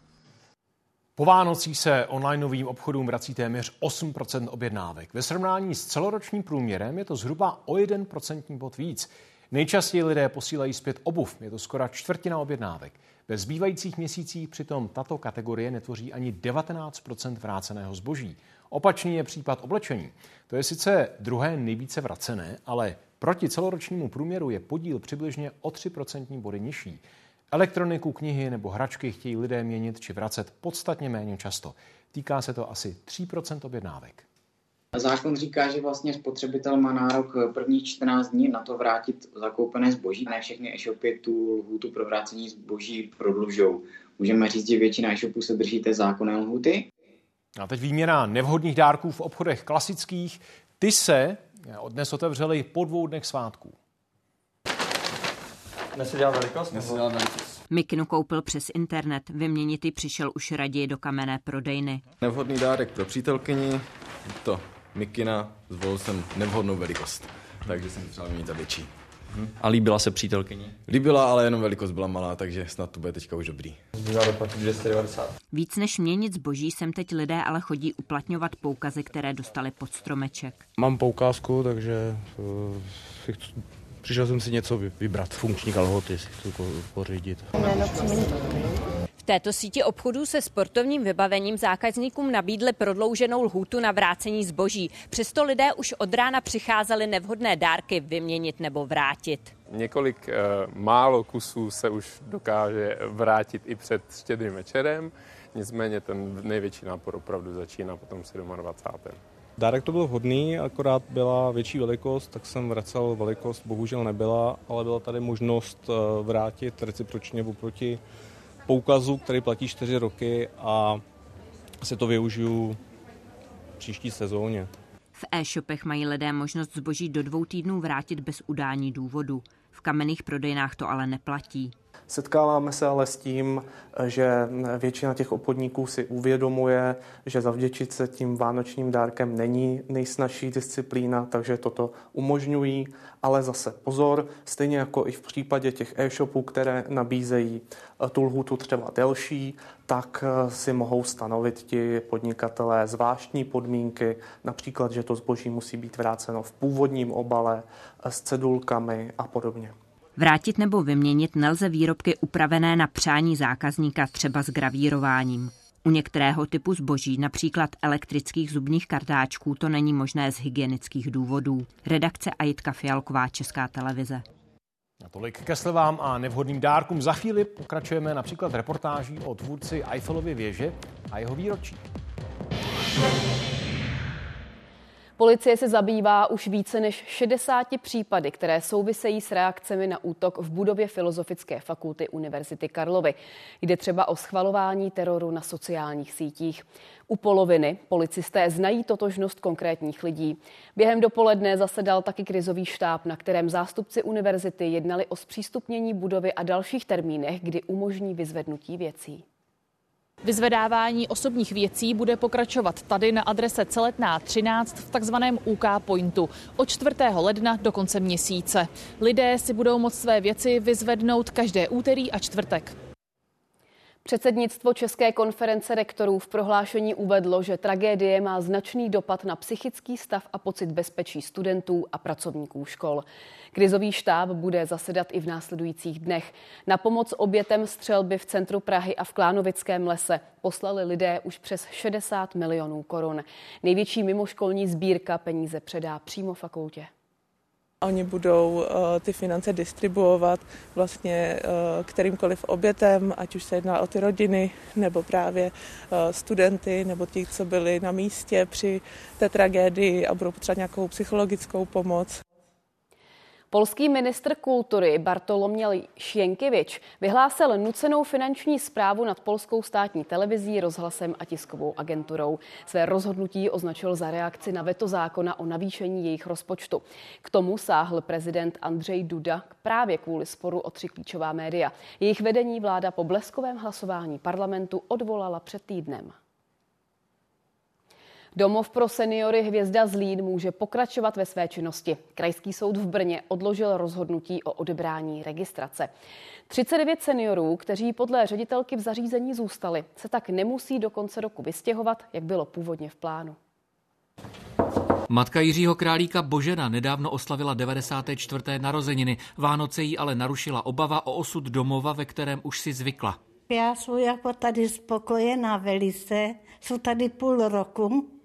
Po Vánocích se onlineovým obchodům vrací téměř 8% objednávek. Ve srovnání s celoročním průměrem je to zhruba o 1 procentní bod víc. Nejčastěji lidé posílají zpět obuv, je to skoro čtvrtina objednávek. Ve zbývajících měsících přitom tato kategorie netvoří ani 19% vráceného zboží. Opačný je případ oblečení. To je sice druhé nejvíce vracené, ale proti celoročnímu průměru je podíl přibližně o 3% body nižší. Elektroniku, knihy nebo hračky chtějí lidé měnit či vracet podstatně méně často. Týká se to asi 3% objednávek. Zákon říká, že vlastně spotřebitel má nárok prvních 14 dní na to vrátit zakoupené zboží. Ne všechny e-shopy tu lhůtu pro vrácení zboží prodlužou. Můžeme říct, že většina e-shopů se drží té zákonné lhuty. A teď výměna nevhodných dárků v obchodech klasických. Ty se dnes otevřely po dvou dnech svátků. Dnes se dělá velikost? Dnes se dělá velikost. Mikinu koupil přes internet, vyměnit přišel už raději do kamenné prodejny. Nevhodný dárek pro přítelkyni, to Mikina, zvolil jsem nevhodnou velikost, takže jsem třeba mít za větší. A líbila se přítelkyni? Líbila, ale jenom velikost byla malá, takže snad to bude teďka už dobrý. 290. Víc než měnit zboží sem teď lidé ale chodí uplatňovat poukazy, které dostali pod stromeček. Mám poukázku, takže uh, si chci, přišel jsem si něco vybrat. Funkční kalhoty si chci pořídit. Této síti obchodů se sportovním vybavením zákazníkům nabídli prodlouženou lhůtu na vrácení zboží. Přesto lidé už od rána přicházeli nevhodné dárky vyměnit nebo vrátit. Několik e, málo kusů se už dokáže vrátit i před štědrým večerem, nicméně ten největší nápor opravdu začíná potom 27. Dárek to byl vhodný, akorát byla větší velikost, tak jsem vracel velikost, bohužel nebyla, ale byla tady možnost eh, vrátit recipročně oproti poukazu, který platí 4 roky a se to využiju příští sezóně. V e-shopech mají lidé možnost zboží do dvou týdnů vrátit bez udání důvodu. V kamenných prodejnách to ale neplatí. Setkáváme se ale s tím, že většina těch obchodníků si uvědomuje, že zavděčit se tím vánočním dárkem není nejsnažší disciplína, takže toto umožňují. Ale zase pozor, stejně jako i v případě těch e-shopů, které nabízejí tu lhutu třeba delší, tak si mohou stanovit ti podnikatelé zvláštní podmínky, například, že to zboží musí být vráceno v původním obale s cedulkami a podobně. Vrátit nebo vyměnit nelze výrobky upravené na přání zákazníka třeba s gravírováním. U některého typu zboží, například elektrických zubních kartáčků, to není možné z hygienických důvodů. Redakce Ajitka Fialková, Česká televize. A tolik ke slevám a nevhodným dárkům. Za chvíli pokračujeme například reportáží o tvůrci Eiffelovy věže a jeho výročí. Policie se zabývá už více než 60 případy, které souvisejí s reakcemi na útok v budově Filozofické fakulty Univerzity Karlovy. Jde třeba o schvalování teroru na sociálních sítích. U poloviny policisté znají totožnost konkrétních lidí. Během dopoledne zasedal taky krizový štáb, na kterém zástupci univerzity jednali o zpřístupnění budovy a dalších termínech, kdy umožní vyzvednutí věcí. Vyzvedávání osobních věcí bude pokračovat tady na adrese Celetná 13 v takzvaném UK Pointu od 4. ledna do konce měsíce. Lidé si budou moct své věci vyzvednout každé úterý a čtvrtek. Předsednictvo České konference rektorů v prohlášení uvedlo, že tragédie má značný dopad na psychický stav a pocit bezpečí studentů a pracovníků škol. Krizový štáb bude zasedat i v následujících dnech. Na pomoc obětem střelby v centru Prahy a v Klánovickém lese poslali lidé už přes 60 milionů korun. Největší mimoškolní sbírka peníze předá přímo fakultě. Oni budou uh, ty finance distribuovat vlastně uh, kterýmkoliv obětem, ať už se jedná o ty rodiny, nebo právě uh, studenty, nebo ti, co byli na místě při té tragédii a budou potřebovat nějakou psychologickou pomoc. Polský ministr kultury Bartoloměl Šienkiewicz vyhlásil nucenou finanční zprávu nad polskou státní televizí, rozhlasem a tiskovou agenturou. Své rozhodnutí označil za reakci na veto zákona o navýšení jejich rozpočtu. K tomu sáhl prezident Andřej Duda právě kvůli sporu o tři klíčová média. Jejich vedení vláda po bleskovém hlasování parlamentu odvolala před týdnem. Domov pro seniory Hvězda Zlín může pokračovat ve své činnosti. Krajský soud v Brně odložil rozhodnutí o odebrání registrace. 39 seniorů, kteří podle ředitelky v zařízení zůstali, se tak nemusí do konce roku vystěhovat, jak bylo původně v plánu. Matka Jiřího Králíka Božena nedávno oslavila 94. narozeniny. Vánoce jí ale narušila obava o osud domova, ve kterém už si zvykla. Já jsem jako tady spokojená velice, jsou tady půl roku,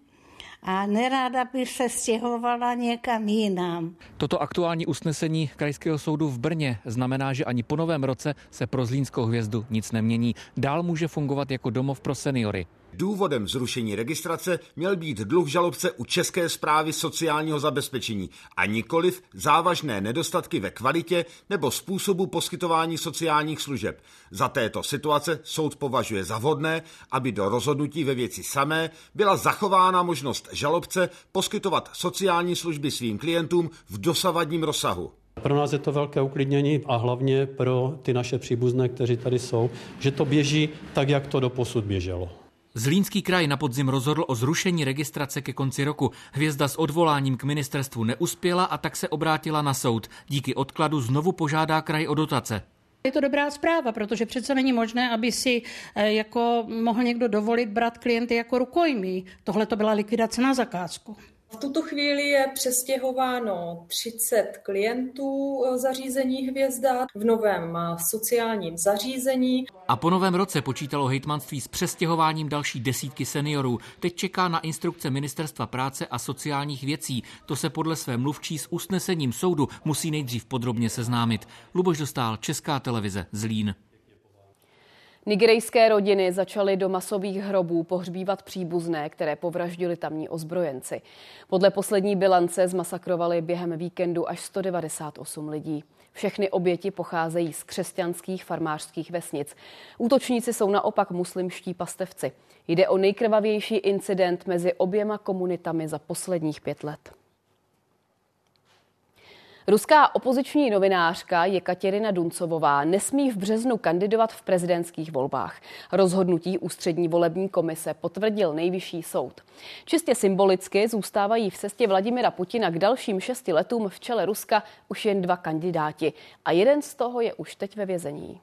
a neráda bych se stěhovala někam jinam. Toto aktuální usnesení Krajského soudu v Brně znamená, že ani po novém roce se pro Zlínskou hvězdu nic nemění. Dál může fungovat jako domov pro seniory. Důvodem zrušení registrace měl být dluh žalobce u České zprávy sociálního zabezpečení a nikoliv závažné nedostatky ve kvalitě nebo způsobu poskytování sociálních služeb. Za této situace soud považuje za vhodné, aby do rozhodnutí ve věci samé byla zachována možnost žalobce poskytovat sociální služby svým klientům v dosavadním rozsahu. Pro nás je to velké uklidnění a hlavně pro ty naše příbuzné, kteří tady jsou, že to běží tak, jak to do posud běželo. Zlínský kraj na podzim rozhodl o zrušení registrace ke konci roku. Hvězda s odvoláním k ministerstvu neuspěla a tak se obrátila na soud. Díky odkladu znovu požádá kraj o dotace. Je to dobrá zpráva, protože přece není možné, aby si eh, jako mohl někdo dovolit brát klienty jako rukojmí. Tohle to byla likvidace na zakázku. V tuto chvíli je přestěhováno 30 klientů eh, zařízení Hvězda v novém eh, sociálním zařízení. A po novém roce počítalo hejtmanství s přestěhováním další desítky seniorů. Teď čeká na instrukce Ministerstva práce a sociálních věcí. To se podle své mluvčí s usnesením soudu musí nejdřív podrobně seznámit. Luboš Dostál, Česká televize, Zlín. Nigerijské rodiny začaly do masových hrobů pohřbívat příbuzné, které povraždili tamní ozbrojenci. Podle poslední bilance zmasakrovali během víkendu až 198 lidí. Všechny oběti pocházejí z křesťanských farmářských vesnic. Útočníci jsou naopak muslimští pastevci. Jde o nejkrvavější incident mezi oběma komunitami za posledních pět let. Ruská opoziční novinářka Jekatěrina Duncovová nesmí v březnu kandidovat v prezidentských volbách. Rozhodnutí ústřední volební komise potvrdil nejvyšší soud. Čistě symbolicky zůstávají v cestě Vladimira Putina k dalším šesti letům v čele Ruska už jen dva kandidáti a jeden z toho je už teď ve vězení.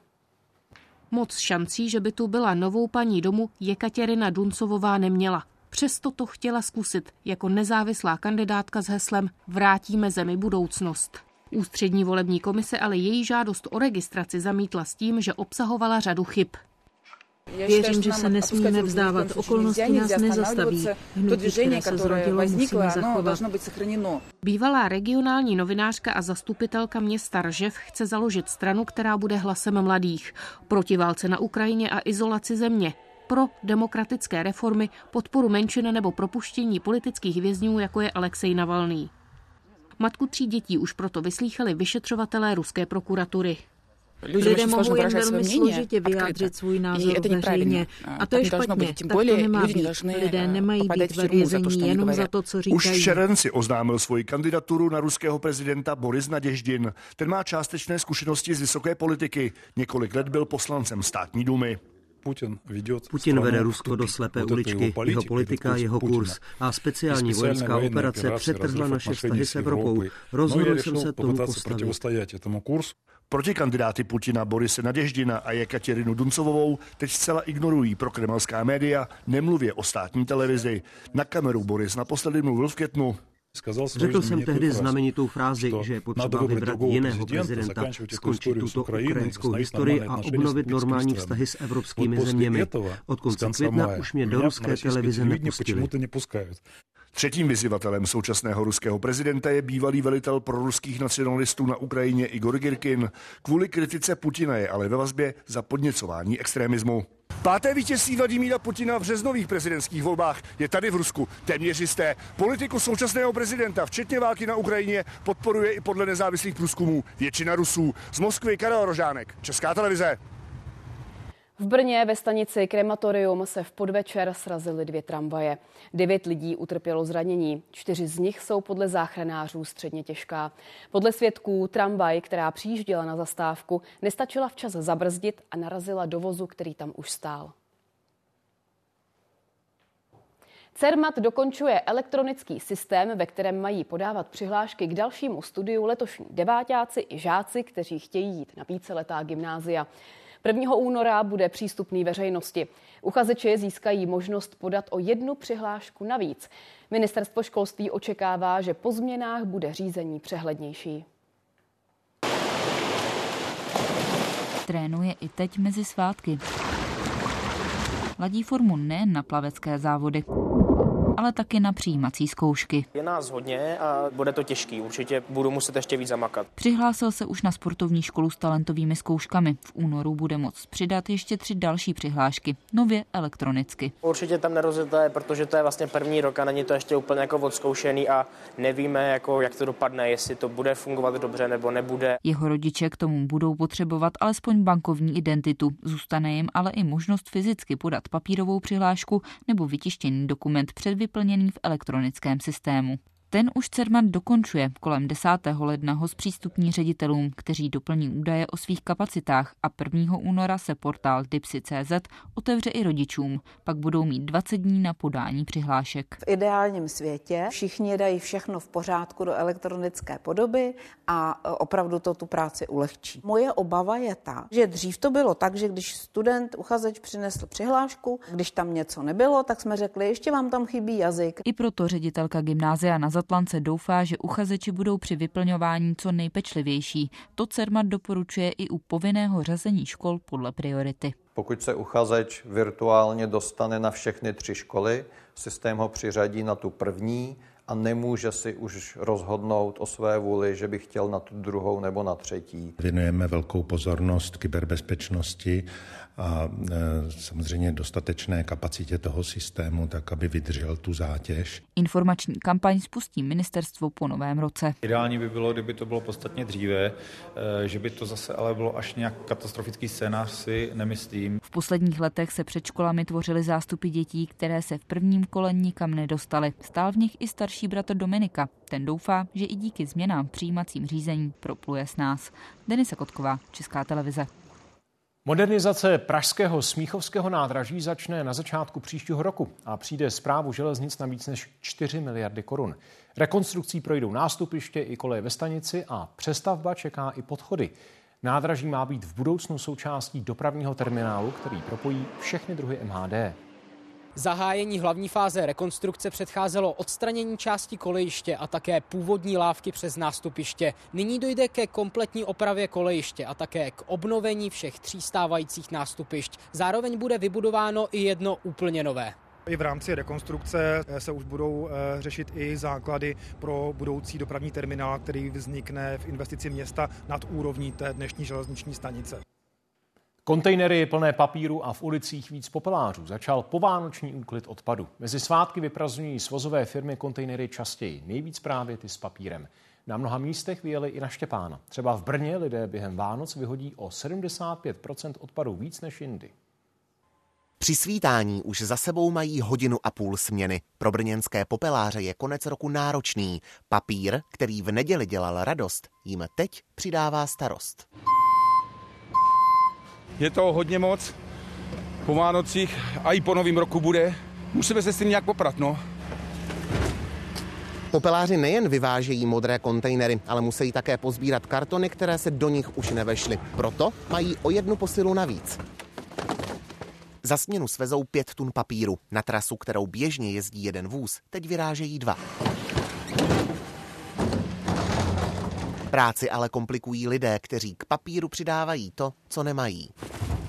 Moc šancí, že by tu byla novou paní domu, Jekatěrina Duncovová neměla. Přesto to chtěla zkusit jako nezávislá kandidátka s heslem Vrátíme zemi budoucnost. Ústřední volební komise ale její žádost o registraci zamítla s tím, že obsahovala řadu chyb. Věřím, že se nesmíme vzdávat. Okolnosti nás nezastaví. Hnutí, které se zrodilo, musíme zachovat. Bývalá regionální novinářka a zastupitelka města Ržev chce založit stranu, která bude hlasem mladých. Proti válce na Ukrajině a izolaci země pro demokratické reformy, podporu menšin nebo propuštění politických vězňů, jako je Alexej Navalný. Matku tří dětí už proto vyslýchali vyšetřovatelé ruské prokuratury. Lidé mohou jen velmi složitě vyjádřit svůj názor veřejně. A to je špatně, tak to nemá být. Lidé nemají být ve vězení jenom za to, co říkají. Už v červenci oznámil svoji kandidaturu na ruského prezidenta Boris Naděždin. Ten má částečné zkušenosti z vysoké politiky. Několik let byl poslancem státní dumy. Putin vede Rusko do slepé uličky, jeho politika, jeho kurz a speciální vojenská operace přetrhla naše vztahy s Evropou. No Rozhodl jsem se tomu postavit. Protikandidáty Putina Borise Naděždina a Jekatěrinu Duncovovou teď zcela ignorují pro kremelská média, nemluvě o státní televizi. Na kameru Boris naposledy mluvil v květnu. Řekl jsem tehdy znamenitou frázi, že je potřeba vybrat jiného prezidenta, skončit tuto ukrajinskou historii a obnovit normální vztahy s evropskými zeměmi. Od konce května už mě do ruské televize nepustili. Třetím vyzývatelem současného ruského prezidenta je bývalý velitel proruských nacionalistů na Ukrajině Igor Girkin. Kvůli kritice Putina je ale ve vazbě za podněcování extremismu. Páté vítězství Vladimíra Putina v březnových prezidentských volbách je tady v Rusku téměř jisté. Politiku současného prezidenta, včetně války na Ukrajině, podporuje i podle nezávislých průzkumů většina Rusů. Z Moskvy Karel Rožánek, Česká televize. V Brně ve stanici Krematorium se v podvečer srazily dvě tramvaje. Devět lidí utrpělo zranění. Čtyři z nich jsou podle záchranářů středně těžká. Podle svědků tramvaj, která přijížděla na zastávku, nestačila včas zabrzdit a narazila do vozu, který tam už stál. CERMAT dokončuje elektronický systém, ve kterém mají podávat přihlášky k dalšímu studiu letošní devátáci i žáci, kteří chtějí jít na víceletá gymnázia. 1. února bude přístupný veřejnosti. Uchazeči získají možnost podat o jednu přihlášku navíc. Ministerstvo školství očekává, že po změnách bude řízení přehlednější. Trénuje i teď mezi svátky. Ladí formu nejen na plavecké závody ale taky na přijímací zkoušky. Je nás hodně a bude to těžký. Určitě budu muset ještě víc zamakat. Přihlásil se už na sportovní školu s talentovými zkouškami. V únoru bude moct přidat ještě tři další přihlášky, nově elektronicky. Určitě tam nerozjeté, protože to je vlastně první rok a není to ještě úplně jako odzkoušený a nevíme, jako, jak to dopadne, jestli to bude fungovat dobře nebo nebude. Jeho rodiče k tomu budou potřebovat alespoň bankovní identitu. Zůstane jim ale i možnost fyzicky podat papírovou přihlášku nebo vytištěný dokument před vyplněný v elektronickém systému. Ten už Cermat dokončuje. Kolem 10. ledna ho zpřístupní ředitelům, kteří doplní údaje o svých kapacitách a 1. února se portál Tipsy.cz otevře i rodičům. Pak budou mít 20 dní na podání přihlášek. V ideálním světě všichni dají všechno v pořádku do elektronické podoby a opravdu to tu práci ulehčí. Moje obava je ta, že dřív to bylo tak, že když student, uchazeč přinesl přihlášku, když tam něco nebylo, tak jsme řekli, ještě vám tam chybí jazyk. I proto ředitelka gymnázia na Zatlance doufá, že uchazeči budou při vyplňování co nejpečlivější. To CERMAT doporučuje i u povinného řazení škol podle priority. Pokud se uchazeč virtuálně dostane na všechny tři školy, systém ho přiřadí na tu první a nemůže si už rozhodnout o své vůli, že by chtěl na tu druhou nebo na třetí. Věnujeme velkou pozornost kyberbezpečnosti a e, samozřejmě dostatečné kapacitě toho systému, tak aby vydržel tu zátěž. Informační kampaň spustí ministerstvo po novém roce. Ideální by bylo, kdyby to bylo podstatně dříve, e, že by to zase ale bylo až nějak katastrofický scénář, si nemyslím. V posledních letech se před školami tvořily zástupy dětí, které se v prvním kole nikam nedostaly. Stál v nich i starší bratr Dominika. Ten doufá, že i díky změnám v přijímacím řízení propluje s nás. Denisa Kotková, Česká televize. Modernizace pražského Smíchovského nádraží začne na začátku příštího roku a přijde zprávu železnic na víc než 4 miliardy korun. Rekonstrukcí projdou nástupiště i koleje ve stanici a přestavba čeká i podchody. Nádraží má být v budoucnu součástí dopravního terminálu, který propojí všechny druhy MHD. Zahájení hlavní fáze rekonstrukce předcházelo odstranění části kolejiště a také původní lávky přes nástupiště. Nyní dojde ke kompletní opravě kolejiště a také k obnovení všech tří stávajících nástupišť. Zároveň bude vybudováno i jedno úplně nové. I v rámci rekonstrukce se už budou eh, řešit i základy pro budoucí dopravní terminál, který vznikne v investici města nad úrovní té dnešní železniční stanice. Kontejnery plné papíru a v ulicích víc popelářů. Začal povánoční úklid odpadu. Mezi svátky vyprazují svozové firmy kontejnery častěji, nejvíc právě ty s papírem. Na mnoha místech vyjeli i na Štěpána. Třeba v Brně lidé během Vánoc vyhodí o 75% odpadu víc než jindy. Při svítání už za sebou mají hodinu a půl směny. Pro brněnské popeláře je konec roku náročný. Papír, který v neděli dělal radost, jim teď přidává starost. Je to hodně moc. Po Vánocích a i po novém roku bude. Musíme se s tím nějak poprat, no. Popeláři nejen vyvážejí modré kontejnery, ale musí také pozbírat kartony, které se do nich už nevešly. Proto mají o jednu posilu navíc. Za směnu svezou pět tun papíru. Na trasu, kterou běžně jezdí jeden vůz, teď vyrážejí dva. Práci ale komplikují lidé, kteří k papíru přidávají to, co nemají.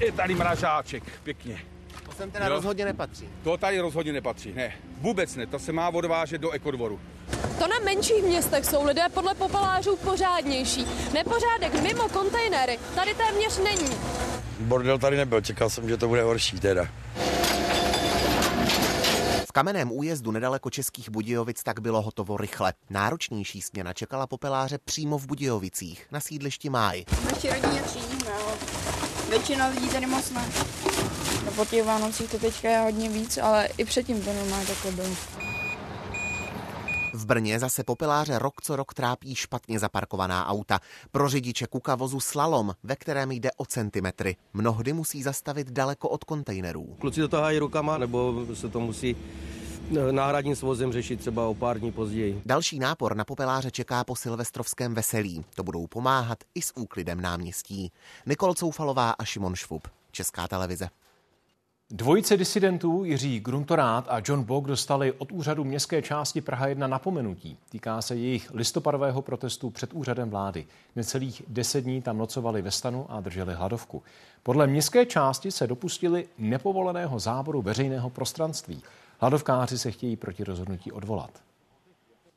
Je tady mražáček, pěkně. To sem teda jo? rozhodně nepatří. To tady rozhodně nepatří, ne. Vůbec ne, to se má odvážet do ekodvoru. To na menších městech jsou lidé podle popelářů pořádnější. Nepořádek mimo kontejnery tady téměř není. Bordel tady nebyl, čekal jsem, že to bude horší teda kamenném újezdu nedaleko Českých Budějovic tak bylo hotovo rychle. Náročnější směna čekala popeláře přímo v Budějovicích, na sídlišti Máj. Naši rodině třídíme, většina lidí tady moc ne. No po těch Vánocích to teďka je hodně víc, ale i předtím to normálně takhle bylo. V Brně zase popeláře rok co rok trápí špatně zaparkovaná auta. Pro řidiče kukavozu slalom, ve kterém jde o centimetry. Mnohdy musí zastavit daleko od kontejnerů. Kluci to tahají rukama, nebo se to musí eh, náhradním svozem řešit třeba o pár dní později. Další nápor na popeláře čeká po silvestrovském veselí. To budou pomáhat i s úklidem náměstí. Nikol Coufalová a Šimon Švub. Česká televize. Dvojice disidentů Jiří Gruntorát a John Bok dostali od úřadu městské části Praha 1 napomenutí. Týká se jejich listopadového protestu před úřadem vlády. Necelých deset dní tam nocovali ve stanu a drželi hladovku. Podle městské části se dopustili nepovoleného záboru veřejného prostranství. Hladovkáři se chtějí proti rozhodnutí odvolat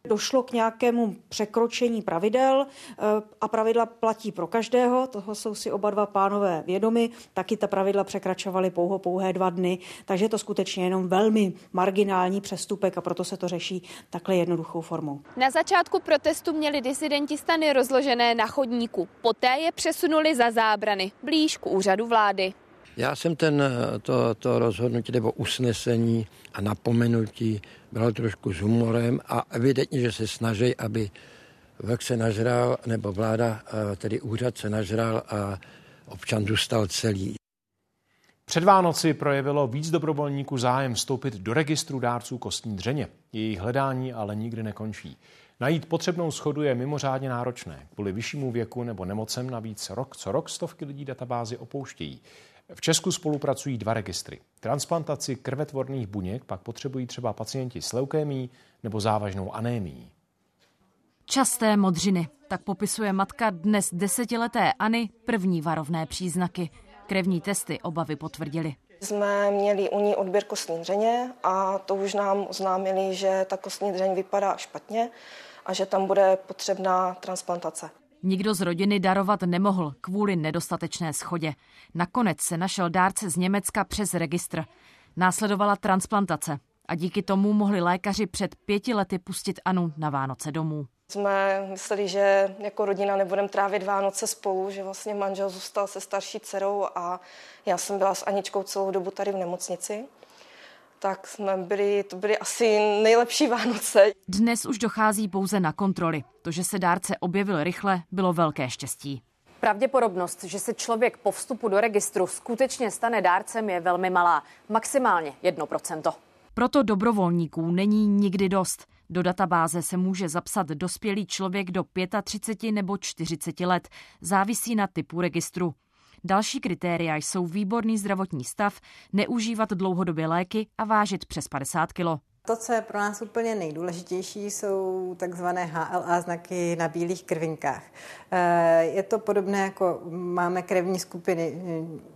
došlo k nějakému překročení pravidel eh, a pravidla platí pro každého, toho jsou si oba dva pánové vědomi, taky ta pravidla překračovaly pouho pouhé dva dny, takže je to skutečně jenom velmi marginální přestupek a proto se to řeší takhle jednoduchou formou. Na začátku protestu měli disidenti stany rozložené na chodníku, poté je přesunuli za zábrany, blíž k úřadu vlády. Já jsem ten, to, to rozhodnutí nebo usnesení a napomenutí bral trošku s humorem a evidentně, že se snaží, aby vlk se nažral, nebo vláda, tedy úřad se nažral a občan zůstal celý. Před Vánoci projevilo víc dobrovolníků zájem vstoupit do registru dárců kostní dřeně. Jejich hledání ale nikdy nekončí. Najít potřebnou schodu je mimořádně náročné. Kvůli vyššímu věku nebo nemocem navíc rok co rok stovky lidí databázy opouštějí. V Česku spolupracují dva registry. Transplantaci krvetvorných buněk pak potřebují třeba pacienti s leukémií nebo závažnou anémií. Časté modřiny. Tak popisuje matka dnes desetiletéAny první varovné příznaky. Krevní testy obavy potvrdili. Jsme měli u ní odběr kostní dřeně a to už nám oznámili, že ta kostní dřeň vypadá špatně a že tam bude potřebná transplantace. Nikdo z rodiny darovat nemohl kvůli nedostatečné schodě. Nakonec se našel dárce z Německa přes registr. Následovala transplantace a díky tomu mohli lékaři před pěti lety pustit Anu na Vánoce domů. Jsme mysleli, že jako rodina nebudeme trávit Vánoce spolu, že vlastně manžel zůstal se starší dcerou a já jsem byla s Aničkou celou dobu tady v nemocnici tak jsme byli, to byly asi nejlepší Vánoce. Dnes už dochází pouze na kontroly. To, že se dárce objevil rychle, bylo velké štěstí. Pravděpodobnost, že se člověk po vstupu do registru skutečně stane dárcem, je velmi malá. Maximálně 1%. Proto dobrovolníků není nikdy dost. Do databáze se může zapsat dospělý člověk do 35 nebo 40 let. Závisí na typu registru. Další kritéria jsou výborný zdravotní stav, neužívat dlouhodobě léky a vážit přes 50 kg. To, co je pro nás úplně nejdůležitější, jsou takzvané HLA znaky na bílých krvinkách. Eh, je to podobné, jako máme krevní skupiny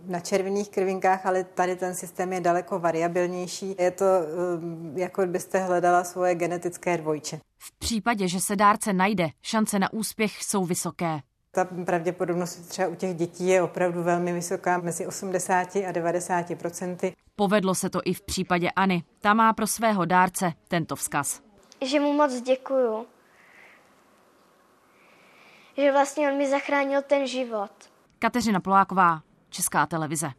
na červených krvinkách, ale tady ten systém je daleko variabilnější. Je to, eh, jako byste hledala svoje genetické dvojče. V případě, že se dárce najde, šance na úspěch jsou vysoké. Ta pravděpodobnost třeba u těch dětí je opravdu velmi vysoká, mezi 80 a 90 procenty. Povedlo se to i v případě Ani. Ta má pro svého dárce tento vzkaz. Že mu moc děkuju. Že vlastně on mi zachránil ten život. Kateřina Poláková, Česká televize.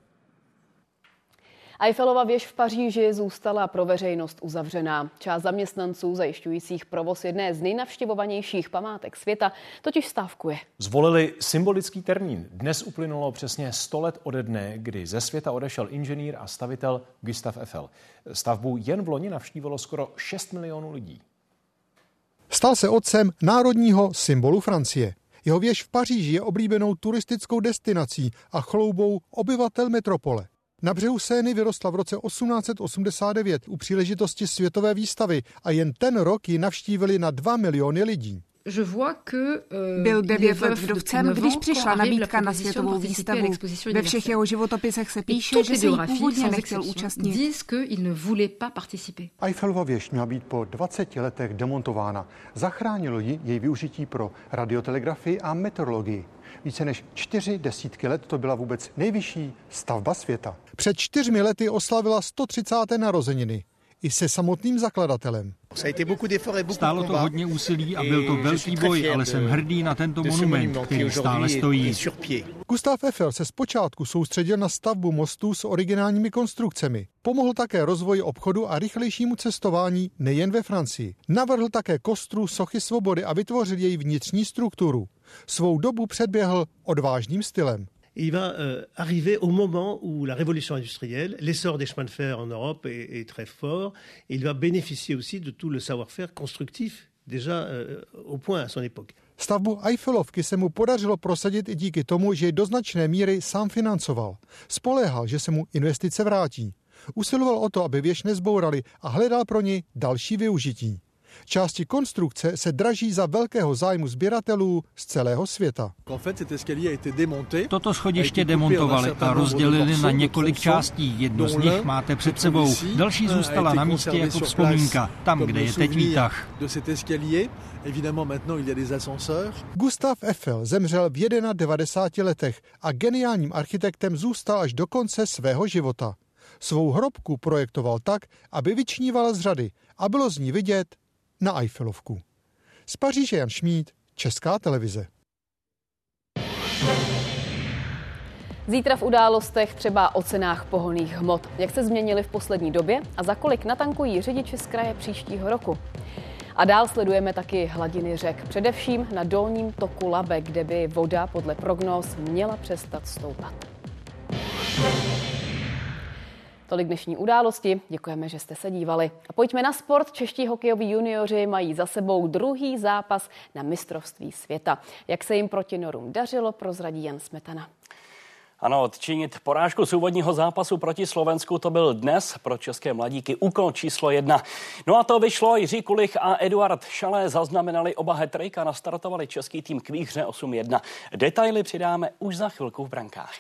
Eiffelova věž v Paříži zůstala pro veřejnost uzavřená. Část zaměstnanců zajišťujících provoz jedné z nejnavštěvovanějších památek světa totiž stávkuje. Zvolili symbolický termín. Dnes uplynulo přesně 100 let ode dne, kdy ze světa odešel inženýr a stavitel Gustav Eiffel. Stavbu jen v loni navštívilo skoro 6 milionů lidí. Stal se otcem národního symbolu Francie. Jeho věž v Paříži je oblíbenou turistickou destinací a chloubou obyvatel metropole. Na břehu Sény vyrostla v roce 1889 u příležitosti světové výstavy a jen ten rok ji navštívili na 2 miliony lidí. Euh, Byl devět let vdovcem, když přišla nabídka na světovou výstavu. Ve všech jeho životopisech se píše, že se jí původně nechtěl účastnit. Eiffelova věž měla být po 20 letech demontována. Zachránilo ji její využití pro radiotelegrafii a meteorologii. Více než čtyři desítky let to byla vůbec nejvyšší stavba světa. Před čtyřmi lety oslavila 130. narozeniny i se samotným zakladatelem. Stálo to hodně úsilí a byl to velký boj, ale jsem hrdý na tento monument, který stále stojí. Gustav Eiffel se zpočátku soustředil na stavbu mostů s originálními konstrukcemi. Pomohl také rozvoji obchodu a rychlejšímu cestování nejen ve Francii. Navrhl také kostru Sochy svobody a vytvořil její vnitřní strukturu. Svou dobu předběhl odvážným stylem. il va euh, arriver au moment où la révolution industrielle, l'essor des chemins de fer en Europe est, est, très fort, et il va bénéficier aussi de tout le savoir-faire constructif déjà euh, au point à son époque. Stavbu Eiffelovky se mu podařilo prosadit i díky tomu, že ji do značné míry sám financoval. Spoléhal, že se mu investice vrátí. Usiloval o to, aby věž nezbourali a hledal pro ní další využití. Části konstrukce se draží za velkého zájmu sběratelů z celého světa. Toto schodiště demontovali a rozdělili na několik částí. Jednu z nich máte před sebou. Další zůstala na místě jako vzpomínka, tam, kde je teď výtah. Gustav Eiffel zemřel v 91 letech a geniálním architektem zůstal až do konce svého života. Svou hrobku projektoval tak, aby vyčnívala z řady a bylo z ní vidět na Eiffelovku. Z Paříže Jan Šmíd, Česká televize. Zítra v událostech třeba o cenách pohoných hmot. Jak se změnily v poslední době a za kolik natankují řidiči z kraje příštího roku? A dál sledujeme taky hladiny řek, především na dolním toku Labe, kde by voda podle prognóz měla přestat stoupat. Tolik dnešní události. Děkujeme, že jste se dívali. A pojďme na sport. Čeští hokejoví junioři mají za sebou druhý zápas na mistrovství světa. Jak se jim proti Norům dařilo, prozradí Jan Smetana. Ano, odčinit porážku z úvodního zápasu proti Slovensku to byl dnes pro české mladíky úkol číslo jedna. No a to vyšlo, Jiří Kulich a Eduard Šalé zaznamenali oba hetrejka, nastartovali český tým k výhře 8-1. Detaily přidáme už za chvilku v brankách.